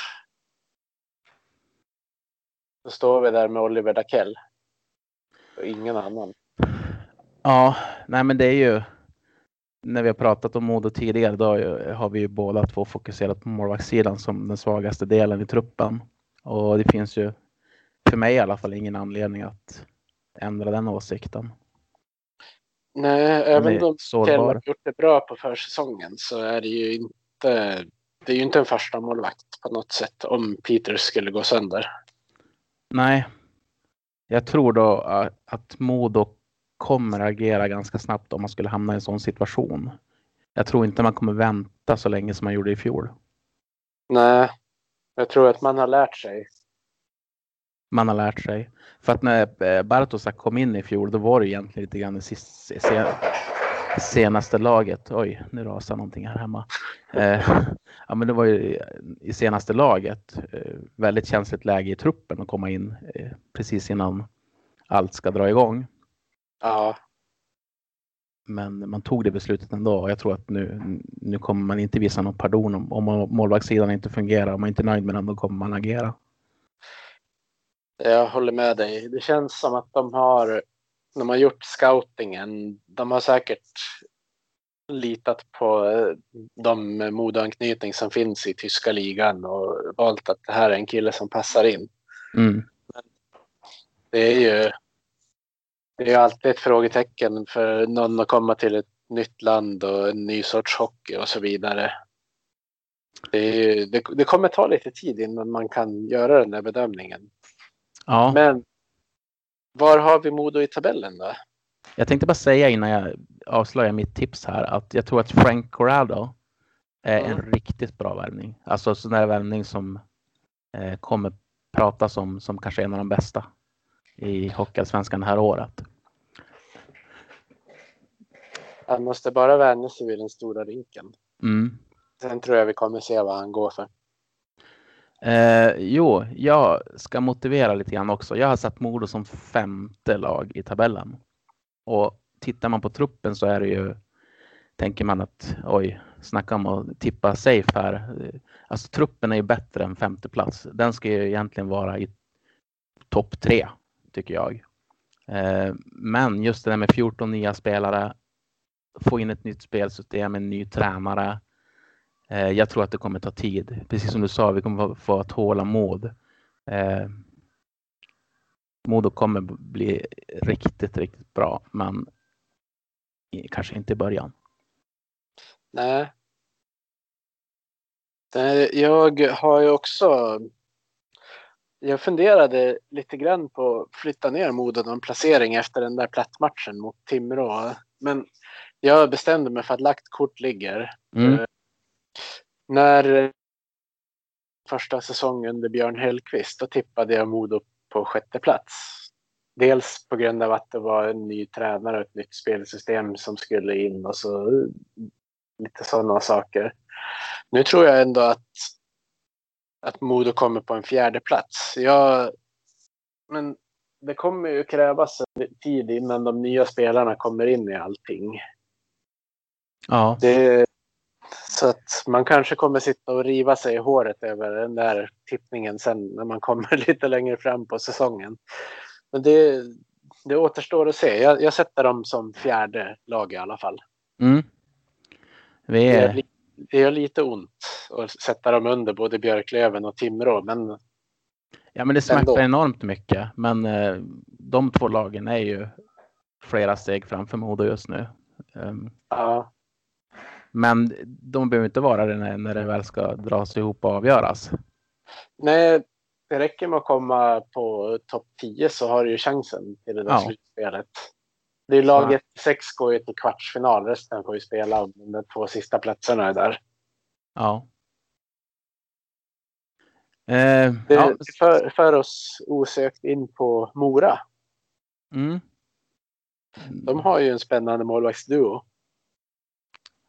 Då står vi där med Oliver Dakell. Och ingen annan. Ja, nej men det är ju när vi har pratat om Modo tidigare då har vi ju båda två fokuserat på målvaktssidan som den svagaste delen i truppen. Och det finns ju för mig i alla fall ingen anledning att ändra den åsikten. Nej, även om sårbar. har gjort det bra på försäsongen så är det ju inte det är ju inte en första målvakt på något sätt om Peter skulle gå sönder. Nej, jag tror då att, Modo kommer agera ganska snabbt om man skulle hamna i en sån situation. Jag tror inte man kommer vänta så länge som man gjorde i fjol. Nej, jag tror att man har lärt sig. man har lärt sig. För att när eh, Bartosak kom in i fjol, då var det egentligen lite grann det sist, se, senaste laget. Oj, nu rasar någonting här hemma. Eh, ja, men det var ju i senaste laget eh, väldigt känsligt läge i truppen att komma in eh, precis innan allt ska dra igång. Ja, Men man tog det beslutet ändå och jag tror att nu, nu kommer man inte visa någon pardon om, om målvaktssidan inte fungerar. Om man inte är nöjd med den, då kommer man agera. jag håller med dig. Det känns som att de har, de har gjort scoutingen. De har säkert litat på eh, de modeanknytning som finns i tyska ligan och valt att det här är en kille som passar in. Mm. Det är ju det är alltid ett frågetecken för någon att komma till ett nytt land och en ny sorts hockey och så vidare. Det, ju, det, det kommer ta lite tid innan man kan göra den där bedömningen. Ja. Men var har vi Modo i tabellen då? Jag tänkte bara säga innan jag avslöjar mitt tips här att jag tror att Frank Corrado är en Mm. riktigt bra värvning. Alltså sån där värvning som eh, kommer pratas om som kanske en av de bästa i Hockeyallsvenskan det här året. Han måste bara vänja sig vid den stora rinken. Mm. Sen tror jag vi kommer se vad han går för. Eh, jo, jag ska motivera lite grann också. Jag har satt Modo som femte lag i tabellen. Och tittar man på truppen så är det ju, tänker man att oj, snacka om att tippa safe här. Alltså truppen är ju bättre än femte plats. Den ska ju egentligen vara i topp tre, tycker jag. Eh, men just det där med 14 nya spelare, få in ett nytt spelsystem, en ny tränare. Eh, jag tror att det kommer ta tid. Precis som du sa, vi kommer få tålamod. Eh, Modo kommer bli riktigt, riktigt bra, men kanske inte i början. Nej. Nej, Jag har ju också. Jag funderade lite grann på att flytta ner Modo någon placering efter den där plattmatchen mot Timrå. Men jag bestämde mig för att lagt kort ligger. Mm. Eh, När första säsongen under Björn Hellkvist, då tippade jag Modo på sjätte plats. Dels på grund av att det var en ny tränare och ett nytt spelsystem som skulle in och så lite sådana saker. Nu tror jag ändå att, att Modo kommer på en fjärde plats. Jag, men det kommer ju krävas en tid innan de nya spelarna kommer in i allting. Ja, Det, så att man kanske kommer sitta och riva sig i håret över den där tippningen sen när man kommer <laughs> lite längre fram på säsongen. Men det, det återstår att se. Jag, jag sätter dem som fjärde lag i alla fall. mm. Vi Det gör, är, det gör lite ont att sätta dem under både Björklöven och Timrå. Men ja, men det smärtar ändå. enormt mycket. Men eh, de två lagen är ju flera steg framför Modo just nu. Um, ja, men de behöver inte vara det när, när det väl ska dras ihop och avgöras. nej, det räcker med att komma på topp 10 så har du ju chansen till det där Ja. slutspelet. Det är laget sex går ju till kvartsfinal. Resten får ju spela om de två sista platserna är där. Ja. Eh, Det ja. för, för oss osökt in på Mora. Mm. De har ju en spännande målvaktsduo.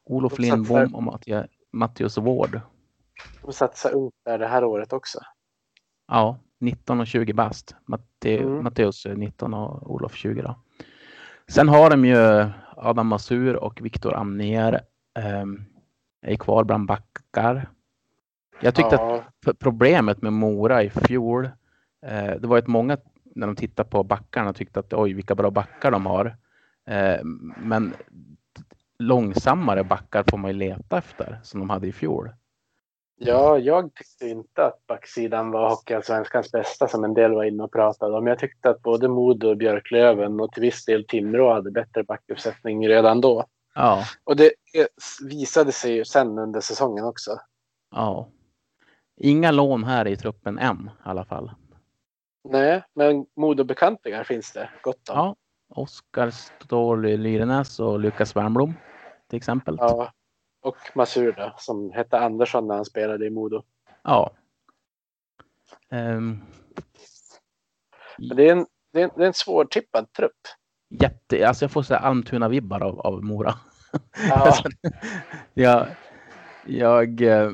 Olof de satsar- Lindbom och Mattia- Mattias Wård. De satsar ungt där det här året också. Ja, 19 och 20 bast. Matte, Mm. Matteus är 19 och Olof 20 då. Sen har de ju Adam Masur och Viktor Amner. Um, är kvar bland backar. Jag tyckte att ja, p- problemet med Mora i fjol, eh, det var att många när de tittar på backarna tyckte att oj vilka bra backar de har. Eh, men långsammare backar får man ju leta efter som de hade i fjol. ja, jag tyckte inte att backsidan var Hockeyallsvenskans bästa som en del var inne och pratade om. Jag tyckte att både Modo och Björklöven och till viss del Timrå hade bättre backuppsättning redan då. Ja, Och det visade sig ju sen under säsongen också. ja. Inga lån här i truppen än i alla fall. Nej, men Modo-bekantingar finns det gott om. Ja, Oskar Ståhl Lyrenäs och Lukas Wernbloom till exempel. Ja. Och Masur då, som hette Andersson när han spelade i Modo. Ja. Ehm, Men det är en, det är en, det är en svårtippad trupp. jätte, alltså jag får så Almtuna-vibbar av, av Mora. Ja, <laughs> jag, jag, eh,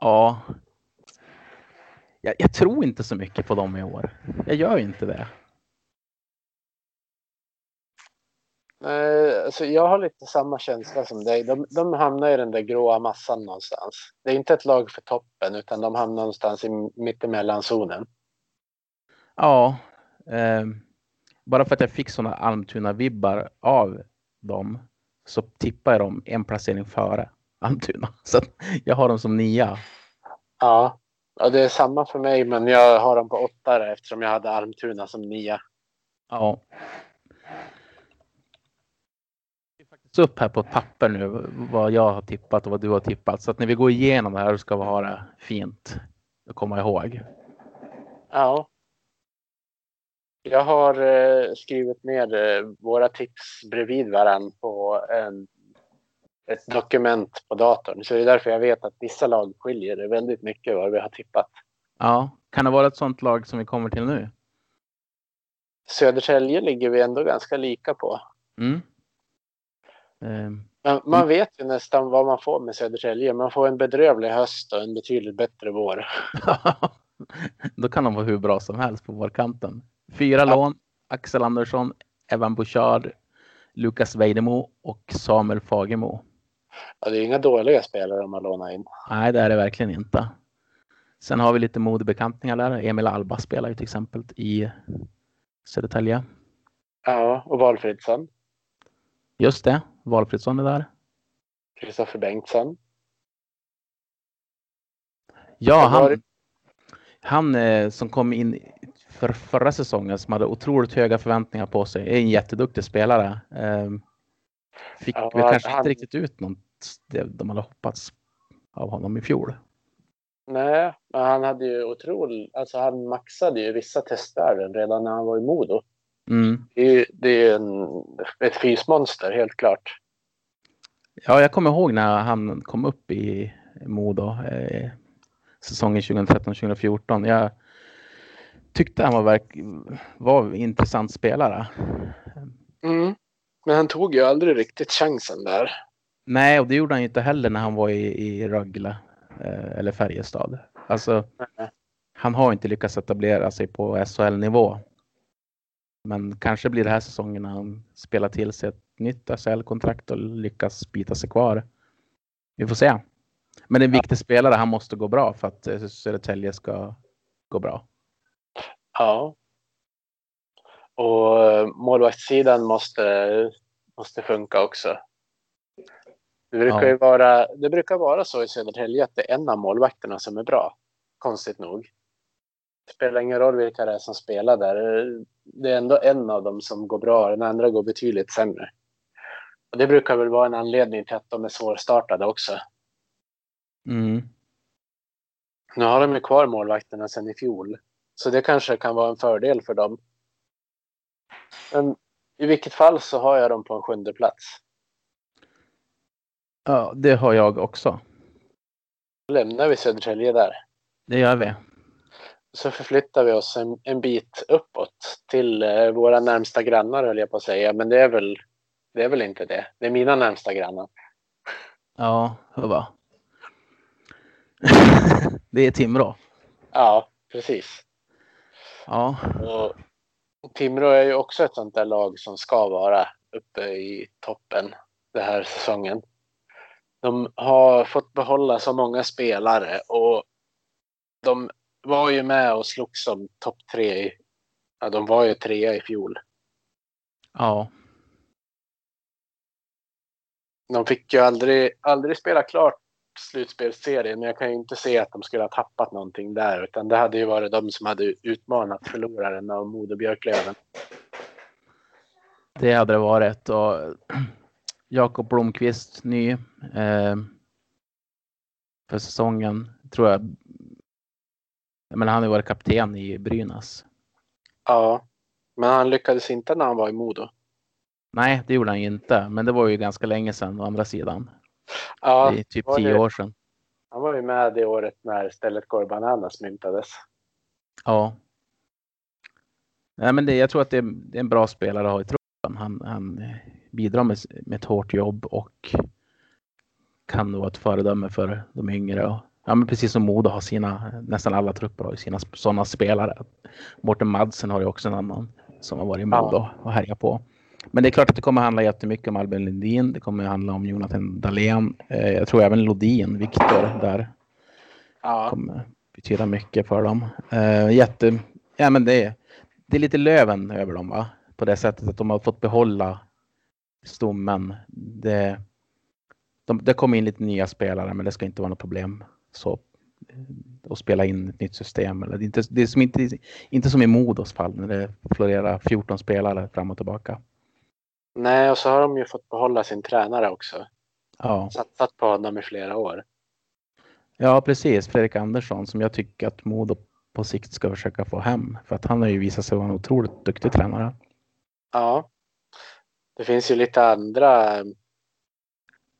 ja. Jag, jag tror inte så mycket på dem i år. Jag gör inte det. Eh, alltså jag har lite samma känsla som dig. De, de hamnar i den där gråa massan någonstans. Det är inte ett lag för toppen utan de hamnar någonstans i mittemellanzonen. Ja, eh, bara för att jag fick sådana Almtuna-vibbar av dem så tippar jag dem en placering före Almtuna. <laughs> Så jag har dem som nia. Ja. ja, det är samma för mig men jag har dem på åtta eftersom jag hade Almtuna som nia. Ja. Upp här på ett papper nu vad jag har tippat och vad du har tippat. Så att när vi går igenom det här ska vi ha det fint att komma ihåg. Ja. Jag har eh, skrivit ner eh, våra tips bredvid varann på en, ett dokument på datorn. Så det är därför jag vet att vissa lag skiljer det väldigt mycket vad vi har tippat. Ja, kan det vara ett sånt lag som vi kommer till nu? Södertälje ligger vi ändå ganska lika på. Mm. Ehm, Men man vet ju nästan vad man får med Södertälje. Man får en bedrövlig höst och en betydligt bättre vår. <laughs> Då kan de vara hur bra som helst på vårkanten. Fyra Ja. lån. Axel Andersson, Evan Bouchard, Lukas Vejdemo och Samuel Fagemo. Ja, det är inga dåliga spelare de har lånat in. Nej, det är det verkligen inte. Sen har vi lite modebekantningar där. Emil Alba spelar ju till exempel i Södertälje. Ja, och Valfridsson. Just det, Valfridsson är där. Kristoffer Bengtsson. Ja, han, han eh, som kom in för förra säsongen som hade otroligt höga förväntningar på sig är en jätteduktig spelare. Ehm, Fick Ja, väl kanske han- inte riktigt ut något det de hade hoppats av honom i fjol. Nej, men han hade ju otroligt, alltså han maxade ju vissa testvärden redan när han var i Modo. Mm. Det är ju det är en, ett fysmonster, helt klart. Ja, jag kommer ihåg när han kom upp i Modo eh, säsongen 2013-2014. Jag tyckte han var, var en intressant spelare. Mm. Men han tog ju aldrig riktigt chansen där. Nej, och det gjorde han ju inte heller när han var i, i Rögle eh, eller Färjestad. Alltså, Nej. han har inte lyckats etablera sig på SHL-nivå. Men kanske blir det här säsongen när han spelar till sig ett nytt SHL-kontrakt och lyckas bita sig kvar. Vi får se. Men en viktig spelare. Han måste gå bra för att eh, Södertälje ska gå bra. Ja. Och eh, målvaktssidan måste, måste funka också. Det brukar Ja. vara, det brukar vara så i Södertälje att det är en av målvakterna som är bra. Konstigt nog. Spelar ingen roll vilka det är som spelar där. Det är ändå en av dem som går bra, den andra går betydligt sämre. Och det brukar väl vara en anledning till att de är svårstartade också. Mm. Nu har de ju kvar målvakterna sedan i fjol. Så det kanske kan vara en fördel för dem. Men i vilket fall så har jag dem på en sjunde plats. Ja, det har jag också. Då lämnar vi Södertälje där. Det gör vi. Så förflyttar vi oss en, en bit uppåt till eh, våra närmsta grannar höll jag på att säga. Men det är väl, det är väl inte det. Det är mina närmsta grannar. Ja, hurra. <laughs> det är Timrå. Ja, precis. Ja, Och Timrå är ju också ett sånt där lag som ska vara uppe i toppen den här säsongen. De har fått behålla så många spelare och de var ju med och slogs som topp tre. i- Ja, de var ju trea i fjol. ja, De fick ju aldrig, aldrig spela klart slutspelsserien, men jag kan ju inte se att de skulle ha tappat någonting där, utan det hade ju varit de som hade utmanat förloraren av Modo Björklöven. det hade det varit. Och <clears throat> Jakob Blomqvist, ny eh, för säsongen, tror jag. Men han har ju varit kapten i Brynäs. Ja, men han lyckades inte när han var i Modo. Nej, det gjorde han inte. Men det var ju ganska länge sedan å andra sidan. Ja, det är typ tio det- år sedan. han var ju med det året när stället går bananas myntades. Ja. Nej, men det, jag tror att det är, det är en bra spelare att ha i truppen. Han, han bidrar med, med ett hårt jobb och kan vara ett föredöme för de yngre. Och, ja, men precis som Modo har sina, nästan alla trupper har ju sina sådana spelare. Mårten Madsen har ju också en annan som har varit i Modo och härjat på. Men det är klart att det kommer handla jättemycket om Albin Lundin. Det kommer handla om Jonathan Dahlén. Eh, jag tror även Lodin, Viktor där Ja, kommer betyda mycket för dem. Uh, jätte, ja, men det, är, det är lite löven över dem va? På det sättet att de har fått behålla stommen. Det, de, det kommer in lite nya spelare men det ska inte vara något problem. Så, eh, att spela in ett nytt system. Eller, det, är inte, det är som inte, inte som i Modos fall när det florerar 14 spelare fram och tillbaka. nej, och så har de ju fått behålla sin tränare också. Ja, Satsat på honom i flera år. ja precis. Fredrik Andersson som jag tycker att Modo på sikt ska försöka få hem. För att han har ju visat sig vara en otroligt duktig tränare. Ja, det finns ju lite andra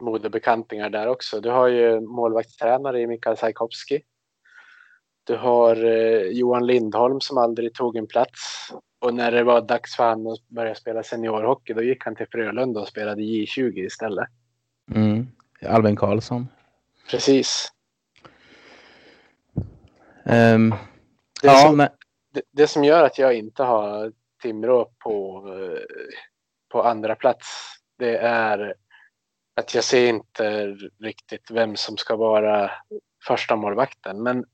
modebekantingar där också. Du har ju målvaktstränare i Mikael Sajkovski. Du har eh, Johan Lindholm som aldrig tog en plats. Och när det var dags för honom att börja spela seniorhockey då gick han till Frölunda och spelade J20 istället. Mm. Alvin Karlsson. Precis. Ehm, Det, ja, som, men, det, det som gör att jag inte har Timrå på, eh, på andra plats det är att jag ser inte riktigt vem som ska vara första målvakten. Men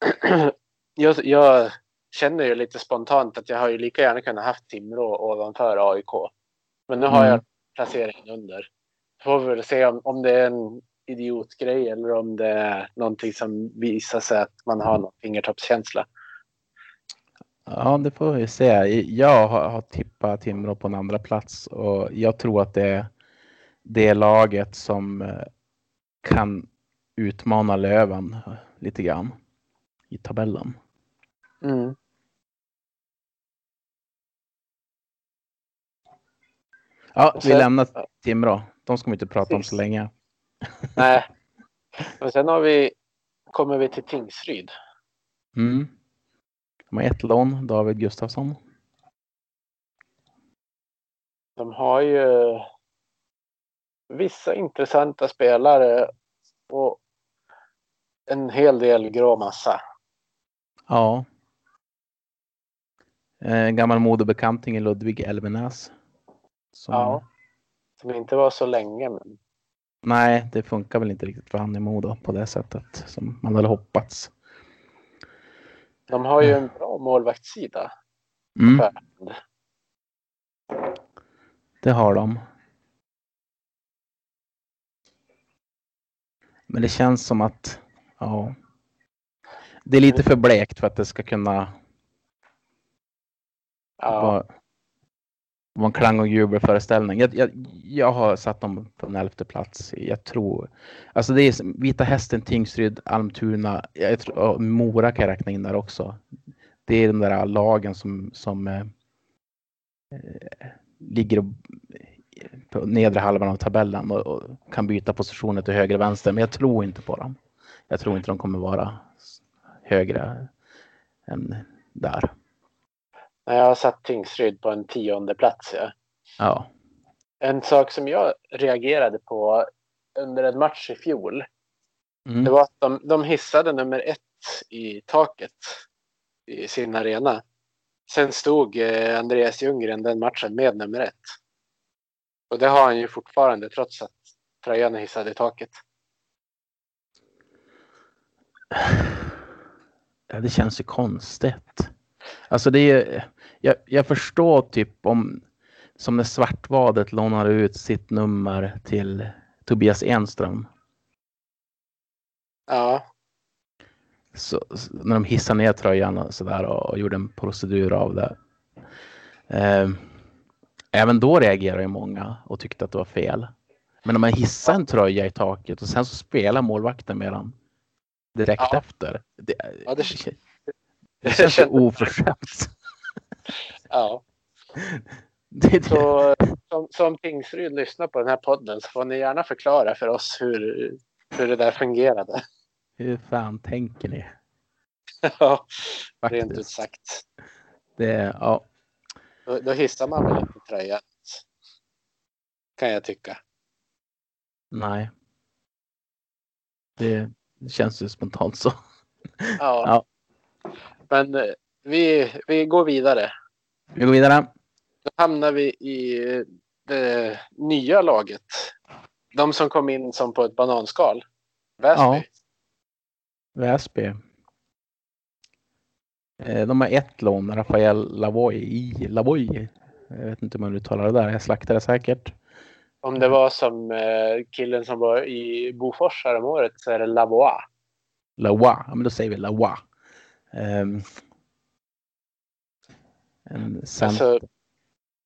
<clears throat> jag, jag känner ju lite spontant att jag har ju lika gärna kunnat haft Timrå ovanför AIK. Men nu har Mm. jag placeringen under. Får vi väl se om, om det är en idiotgrej eller om det är någonting som visar sig att man har någon fingertoppskänsla. ja, det får vi se. Jag har, har tippat Timrå på en andra plats och jag tror att det är det laget som eh, kan utmana Löven lite grann i tabellen. Mm. Ja, Och vi sen- lämnar Timrå. De ska vi inte prata om så Precis. länge. <laughs> Nej. Men sen har vi, kommer vi till Tingsryd. Mm. De har ett lån, David Gustafsson. De har ju vissa intressanta spelare och en hel del grå massa. Ja. Eh, En gammal modebekanting i Ludvig Elvenäs. Som, Ja. Som inte var så länge. Men Nej, det funkar väl inte riktigt för han i Modo på det sättet som man hade hoppats. de har ju en bra målvaktssida. Mm, det har de. Men det känns som att ja, det är lite för blekt för att det ska kunna Ja, vara, vara en klang och jubelföreställning. Jag, jag, jag har satt dem på en elfte plats. Jag tror, alltså det är Vita Hästen, Tingsryd, Almtuna, jag tror, Mora kan jag räkna in där också. Det är de där lagen som, som eh, eh, ligger och, på nedre halvan av tabellen och, och kan byta positioner till höger och vänster. Men jag tror inte på dem. Jag tror inte de kommer vara högre än där. Jag har satt Tingsryd på en tionde plats. Ja. Ja. En sak som jag reagerade på under en match i fjol. Mm. Det var att de, de hissade nummer ett i taket i sin arena. Sen stod eh, Andreas Ljunggren den matchen med nummer ett. Och det har han ju fortfarande trots att tröjan är hissad i taket. Ja, det känns ju konstigt. Alltså det är, jag, jag förstår typ om som när Svartvadet lånar ut sitt nummer till Tobias Enström. Ja, Så, så- när de hissade ner tröjan och sådär och, och gjorde en procedur av det. Eh, även då reagerade ju många och tyckte att det var fel. Men om man hissar en tröja i taket och sen så spelar målvakten med den direkt Ja. efter. Det, Ja, det- det, det känns kändes- oförskämt. <laughs> ja. <laughs> Det, Så som, som Tingsryd lyssnar på den här podden så får ni gärna förklara för oss hur, hur det där fungerade. hur fan tänker ni? <laughs> Ja, rent ut sagt. Det, ja, Då, då hissar man väl inte tröjan. Kan jag tycka. nej. Det känns ju spontant så. Ja. <laughs> Ja. Men eh, vi, vi går vidare. Vi går vidare. Då hamnar vi i det nya laget. De som kom in som på ett bananskal. Väsby. Ja. Väsby. Eh, De har ett lån, Rafael Lavoy i Lavoy. Jag vet inte hur man uttalar det där. Jag slaktade säkert. Om det var som eh, killen som var i Bofors häromåret så är det Lavois. Lawa. Ja, men då säger vi Lawa. Um, cent- Alltså,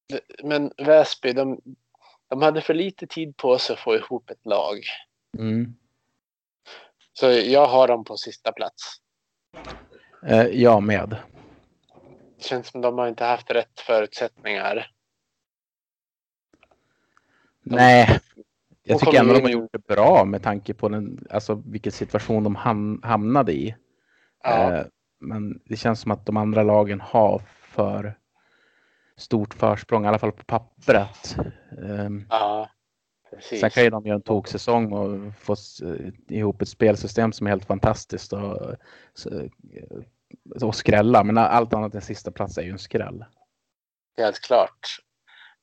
det- men Väsby, de, de hade för lite tid på sig att få ihop ett lag. mm. Så jag har dem på sista plats. Eh, jag med. Det känns som de har inte haft rätt förutsättningar. Nej, jag tycker ändå de har gjort det bra med tanke på den, alltså, vilken situation de ham hamnade i. Ja, Eh, Men det känns som att de andra lagen har för stort försprång, i alla fall på pappret. Ehm, ja precis. Sen kan ju de göra en toksäsong och få s- ihop ett spelsystem som är helt fantastiskt och, så- och skrälla. Men allt annat än sista plats är ju en skräll. Helt klart.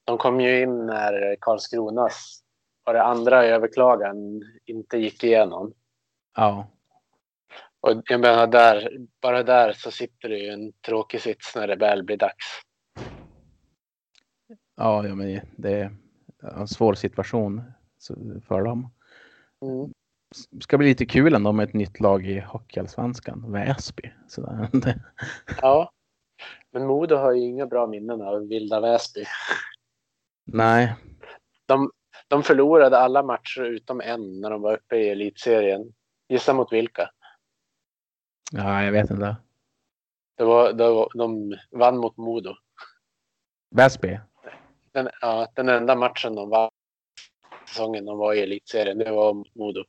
De kom ju in när Karlskronas och det andra överklagan inte gick igenom. Ja, Och jag menar, där, bara där så sitter det ju en tråkig sits när det väl blir dags. ja, ja men det är en svår situation för dem. Mm. Ska bli lite kul ändå med ett nytt lag i Hockeyallsvenskan, Väsby. Sådär. <laughs> Ja, men Modo har ju inga bra minnen av Vilda Väsby. Nej, De, de förlorade alla matcher utom en när de var uppe i elitserien. Gissa mot vilka? ja, jag vet inte. Det var, det var, de vann mot Modo. Väsby? Den, ja, den enda matchen de vann säsongen de var i elitserien, det var mot Modo.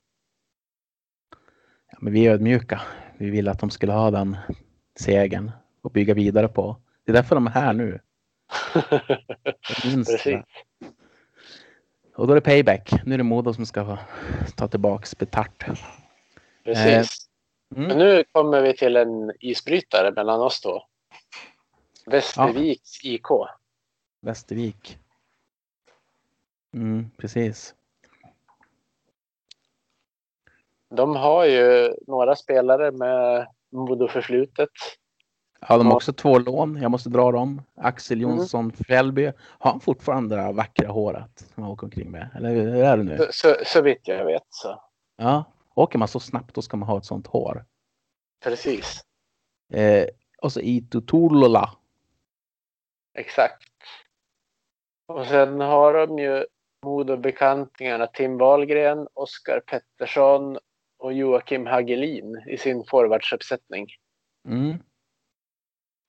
Ja, men vi är ödmjuka. Vi vill att de skulle ha den segern och bygga vidare på. Det är därför de är här nu. <laughs> Precis. Och då är det payback. Nu är det Modo som ska ta tillbaks betart. Precis. Mm. Men nu kommer vi till en isbrytare mellan oss två. Västerviks IK. Västervik. Mm, precis. De har ju några spelare med Modo-förflutet. Ja, de har också två lån. Jag måste dra dem. Axel Mm. Jonsson Fjällby. Har han fortfarande det vackra håret som han åker omkring med? Eller hur är det nu? Så, så, så vitt jag vet så. Ja. Åker man så snabbt då ska man ha ett sånt hår. Precis. Eh, och så Ito Tulola. Exakt. Och sen har de ju Modo-bekantingarna Tim Wahlgren, Oskar Pettersson och Joakim Hagelin i sin forwardsuppsättning. Mm.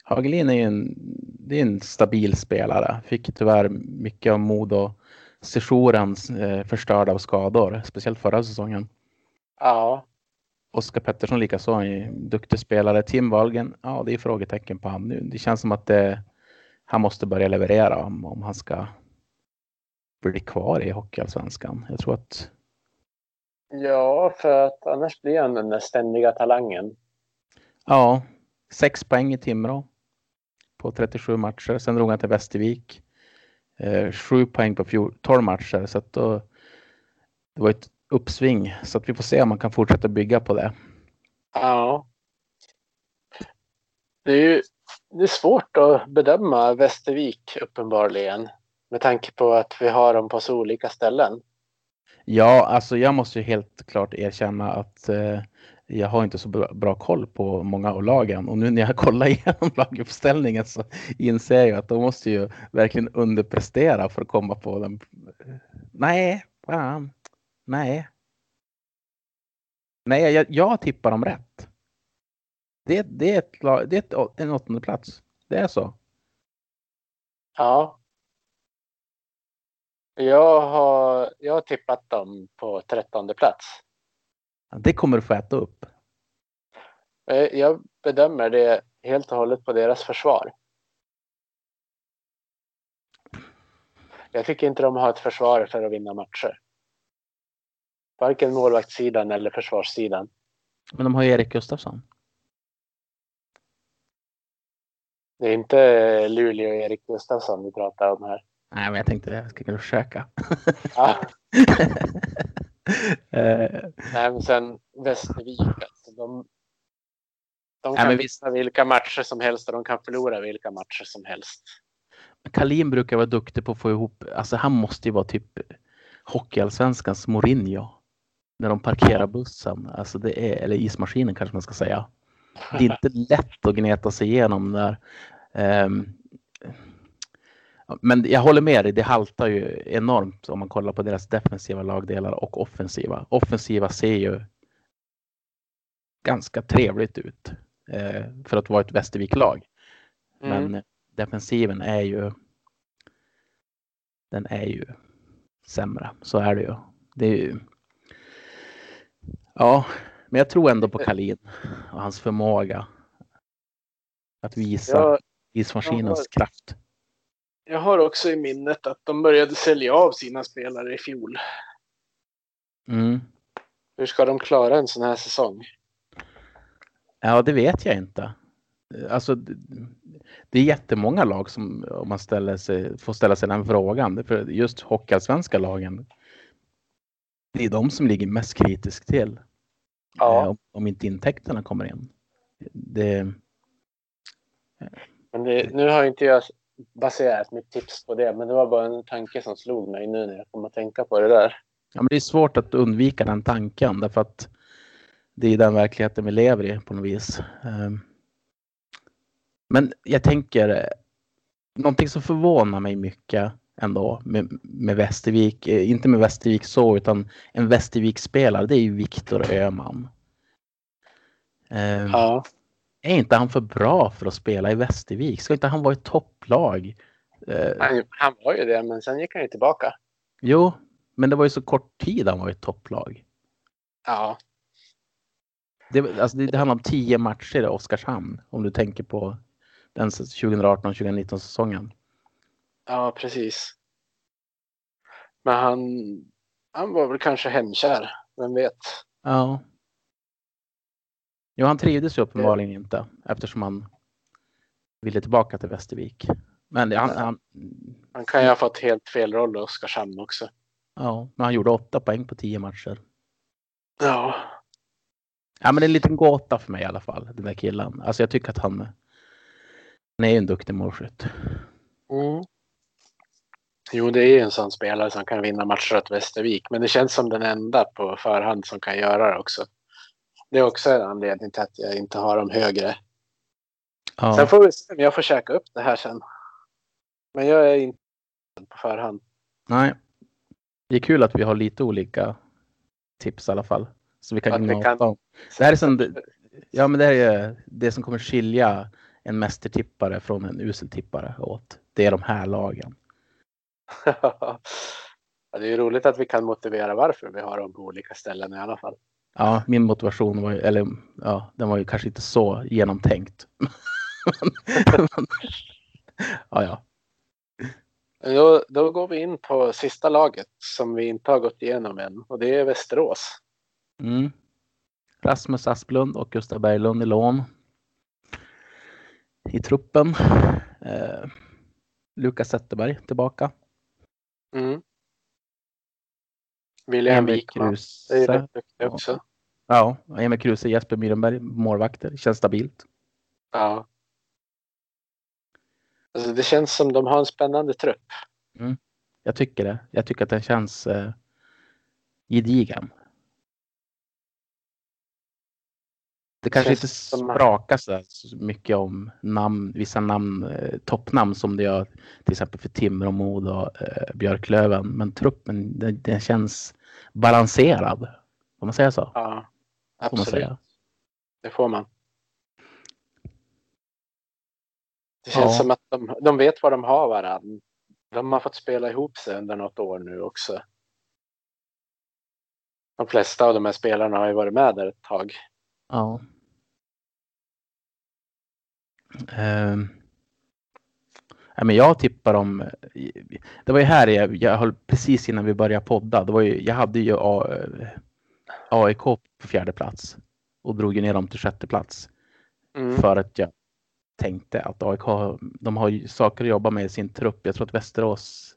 Hagelin är ju en det är en stabil spelare. Fick tyvärr mycket av mod och sessionen eh, förstörd av skador, speciellt förra säsongen. Ja. Oskar Pettersson likaså, en duktig spelare. Tim Wahlgren, ja det är frågetecken på han nu. Det känns som att det, han måste börja leverera om, om han ska bli kvar i Hockeyallsvenskan. Jag tror att... Ja, för att annars blir han den där ständiga talangen. Ja, sex poäng i Timrå på 37 matcher. Sen drog han till Västervik. Eh, sju poäng på 12 matcher. Så att då, det var ett uppsving. Så att vi får se om man kan fortsätta bygga på det. Ja. Det är ju det är svårt att bedöma Västervik uppenbarligen. Med tanke på att vi har dem på så olika ställen. Ja, alltså jag måste ju helt klart erkänna att eh, jag har inte så bra, bra, koll på många av lagen och nu när jag <laughs> kollar igenom laguppställningen så inser jag att de måste ju verkligen underprestera för att komma på den. Nej, fan. Nej. Nej, jag, jag tippar dem rätt. Det, det är, ett, det är ett, en åttonde plats. Det är så. Ja. Jag har, jag har tippat dem på trettonde plats. Det kommer du få äta upp. Eh, jag bedömer det helt och hållet på deras försvar. Jag tycker inte de har ett försvar för att vinna matcher. Varken målvaktssidan eller försvarssidan. Men de har ju Erik Gustafsson. Det är inte Luleå och Erik Gustafsson vi pratar om här. Nej, men jag tänkte jag skulle försöka. Ja. <laughs> Eh, Nej, men sen Västervik. Alltså, de, de kan men vinna vilka matcher som helst och de kan förlora vilka matcher som helst. Kalin brukar vara duktig på att få ihop, alltså han måste ju vara typ Hockeyallsvenskans Mourinho. När de parkerar bussen, alltså det är, eller ismaskinen kanske man ska säga. Det är inte lätt att gneta sig igenom där. Um, men jag håller med dig, det haltar ju enormt om man kollar på deras defensiva lagdelar och offensiva. Offensiva ser ju ganska trevligt ut eh, för att vara ett Västervik-lag. Mm. Men defensiven är ju den är ju sämre. Så är det ju. Det är ju ja, men jag tror ändå på Kalin och hans förmåga att visa Jag, ismaskinens har- kraft. Jag har också i minnet att de började sälja av sina spelare i fjol. Mm. Hur ska de klara en sån här säsong? Ja, det vet jag inte. Alltså, det- är jättemånga lag som om man ställer sig, får ställa sig den frågan. För just hockeyallsvenska lagen, det är de som ligger mest kritiskt till. Ja. Eh, om, om inte intäkterna kommer in. Det, Men det, nu har inte jag baserat mitt tips på det, men det var bara en tanke som slog mig nu när jag kom att tänka på det där. ja, men det är svårt att undvika den tanken därför att det är den verkligheten vi lever i på något vis. Eh, Men jag tänker, någonting som förvånar mig mycket ändå med, med Västervik, eh, inte med Västervik så, utan en Västervik-spelare, det är ju Viktor Öhman. Eh, Ja. Är inte han för bra för att spela i Västervik? Ska inte han vara ett topplag? Eh, Han, han var ju det, men sen gick han ju tillbaka. jo, men det var ju så kort tid han var i topplag. Ja. Det, alltså det, det handlar om tio matcher i Oskarshamn, om du tänker på den 2018-2019 säsongen. Ja, precis. Men han, han var väl kanske hemkär. Vem vet? Ja. Jo, han trivdes ju uppenbarligen inte eftersom han ville tillbaka till Västervik. Men han, han, Han kan ju ha fått helt fel roll i Oskarshamn också. ja, men han gjorde åtta poäng på tio matcher. Ja. Ja, men det är en liten gåta för mig i alla fall, den där killen. Alltså jag tycker att han, han är ju en duktig målskytt. Mm. Jo, det är ju en sån spelare som kan vinna matcher åt Västervik, men det känns som den enda på förhand som kan göra det också. Det är också en anledning till att jag inte har dem högre. Ja. Sen får vi se om jag får käka upp det här sen. Men jag är inte på förhand. Nej. Det är kul att vi har lite olika tips i alla fall. Så vi kan gnata kan- om. Det här är som, ja, men det här är det som kommer skilja en mästertippare från en useltippare åt. Det är de här lagen. <laughs> ja, det är ju roligt att vi kan motivera varför vi har dem på olika ställen i alla fall. Ja, min motivation var ju, eller ja, den var ju kanske inte så genomtänkt. <laughs> ja, ja. Då, då går vi in på sista laget som vi inte har gått igenom än och det är Västerås. Mm. Rasmus Asplund och Gustav Berglund i lån. I truppen. Eh, Lukas Zetterberg tillbaka. Mm. William Wikman. Det är rätt duktig också. Ja, Emil Kruse, Jesper Myrenberg, målvakter. Känns stabilt. Ja. Alltså det känns som de har en spännande trupp. Jag tycker det. Jag tycker att den känns eh, gedigen. Det kanske inte sprakas så mycket om namn, vissa namn, eh, toppnamn som det gör till exempel för Timrå, och eh, Björklöven. Men truppen, den, den känns balanserad. Får man säga så? Ja, Får man absolut. säga. Det får man. Det känns Ja. som att de, de vet vad de har varann. De har fått spela ihop sig under något år nu också. De flesta av de här spelarna har ju varit med där ett tag. Ja. Ja, men jag tippar om. Det var ju här jag, jag höll precis innan vi började podda. Det var ju, jag hade ju A, AIK på fjärde plats och drog ju ner dem till sjätte plats Mm. för att jag tänkte att AIK de har ju saker att jobba med i sin trupp. Jag tror att Västerås.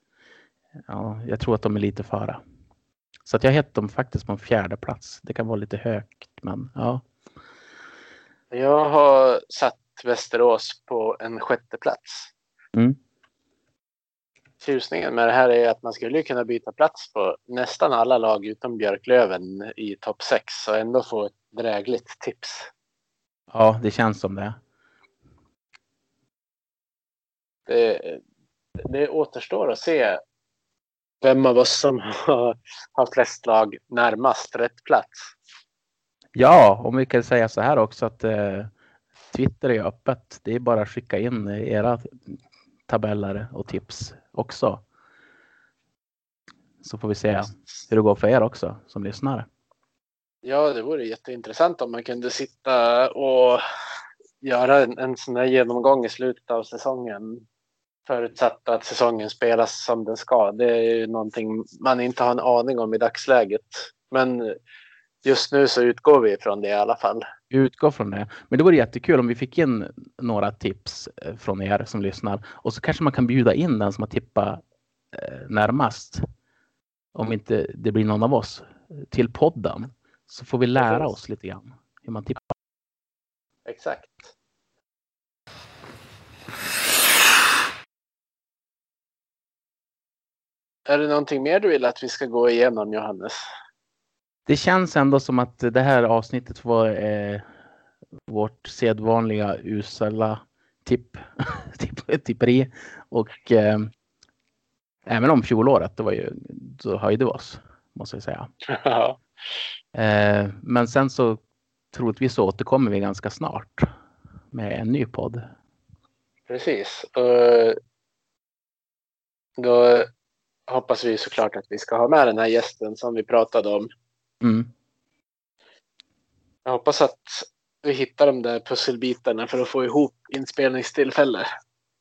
Ja, jag tror att de är lite före. Så att jag hette dem faktiskt på en fjärde plats. Det kan vara lite högt, men ja. Jag har satt Västerås på en sjätte plats. Mm. Tjusningen med det här är att man skulle kunna byta plats på nästan alla lag utom Björklöven i topp 6 och ändå få ett drägligt tips. Ja, det känns som det. Det, det återstår att se vem av oss som har, har flest lag närmast rätt plats. Ja, om vi kan säga så här också att eh, Twitter är öppet. Det är bara att skicka in era tabeller och tips också. Så får vi se hur det går för er också som lyssnar. Ja, det vore jätteintressant om man kunde sitta och göra en, en sån här genomgång i slutet av säsongen. Förutsatt att säsongen spelas som den ska. Det är ju någonting man inte har en aning om i dagsläget. Men just nu så utgår vi ifrån det i alla fall. Vi utgår från det. Men det vore jättekul om vi fick in några tips eh, från er som lyssnar. Och så kanske man kan bjuda in den som har tippat eh, närmast. Om inte det blir någon av oss till podden. Så får vi lära oss lite grann hur man tippar. Exakt. Är det någonting mer du vill att vi ska gå igenom Johannes? Det känns ändå som att det här avsnittet var eh, vårt sedvanliga usla tipp, <laughs> tipp, tipperi. Och eh, även om fjolåret, det var ju, då höjde vi oss, måste jag säga. <laughs> Eh, men sen så troligtvis så återkommer vi ganska snart med en ny podd. Precis. Och då hoppas vi såklart att vi ska ha med den här gästen som vi pratade om. Mm. Jag hoppas att vi hittar de där pusselbitarna för att få ihop inspelningstillfälle.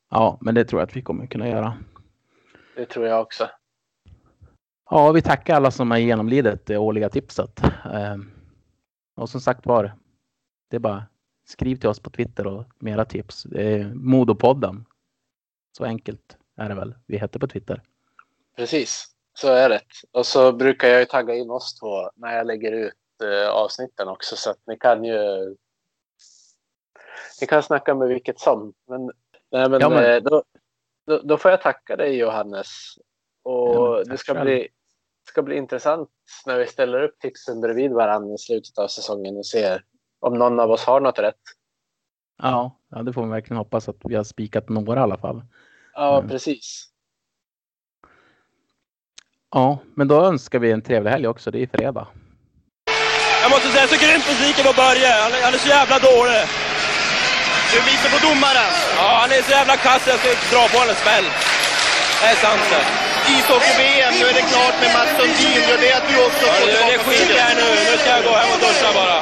Ja, men det tror jag att vi kommer kunna göra. Det tror jag också. Ja, vi tackar alla som har genomlidit det årliga tipset. Eh, och som sagt var, det är bara skriv till oss på Twitter och mera tips. Det är Modopodden. Så enkelt är det väl. Vi heter på Twitter. Precis, så är det. Och så brukar jag ju tagga in oss två när jag lägger ut eh, avsnitten också så att ni kan ju. Ni kan snacka med vilket som. Men, nej, men, Ja, men- eh, Då, då, då får jag tacka dig Johannes. Och Ja, det ska själv. bli, ska bli intressant när vi ställer upp tipsen bredvid varandra i slutet av säsongen och ser om någon av oss har något rätt. Ja, ja det får man verkligen hoppas att vi har spikat några i alla fall. Ja, Mm. precis. Ja, men då önskar vi en trevlig helg också. Det är fredag. Jag måste säga, så grymt besviken på Börje. Han, är- han är så jävla dålig. Du lite på domaren. Ja, han är så jävla kass jag ska dra på honom en smäll. Det är sant det. Ishockey-VM, nu är det klart med Mats Sundin. Gör det att du också Ja, får tillbaka i nu. Nu ska jag gå hem och duscha bara.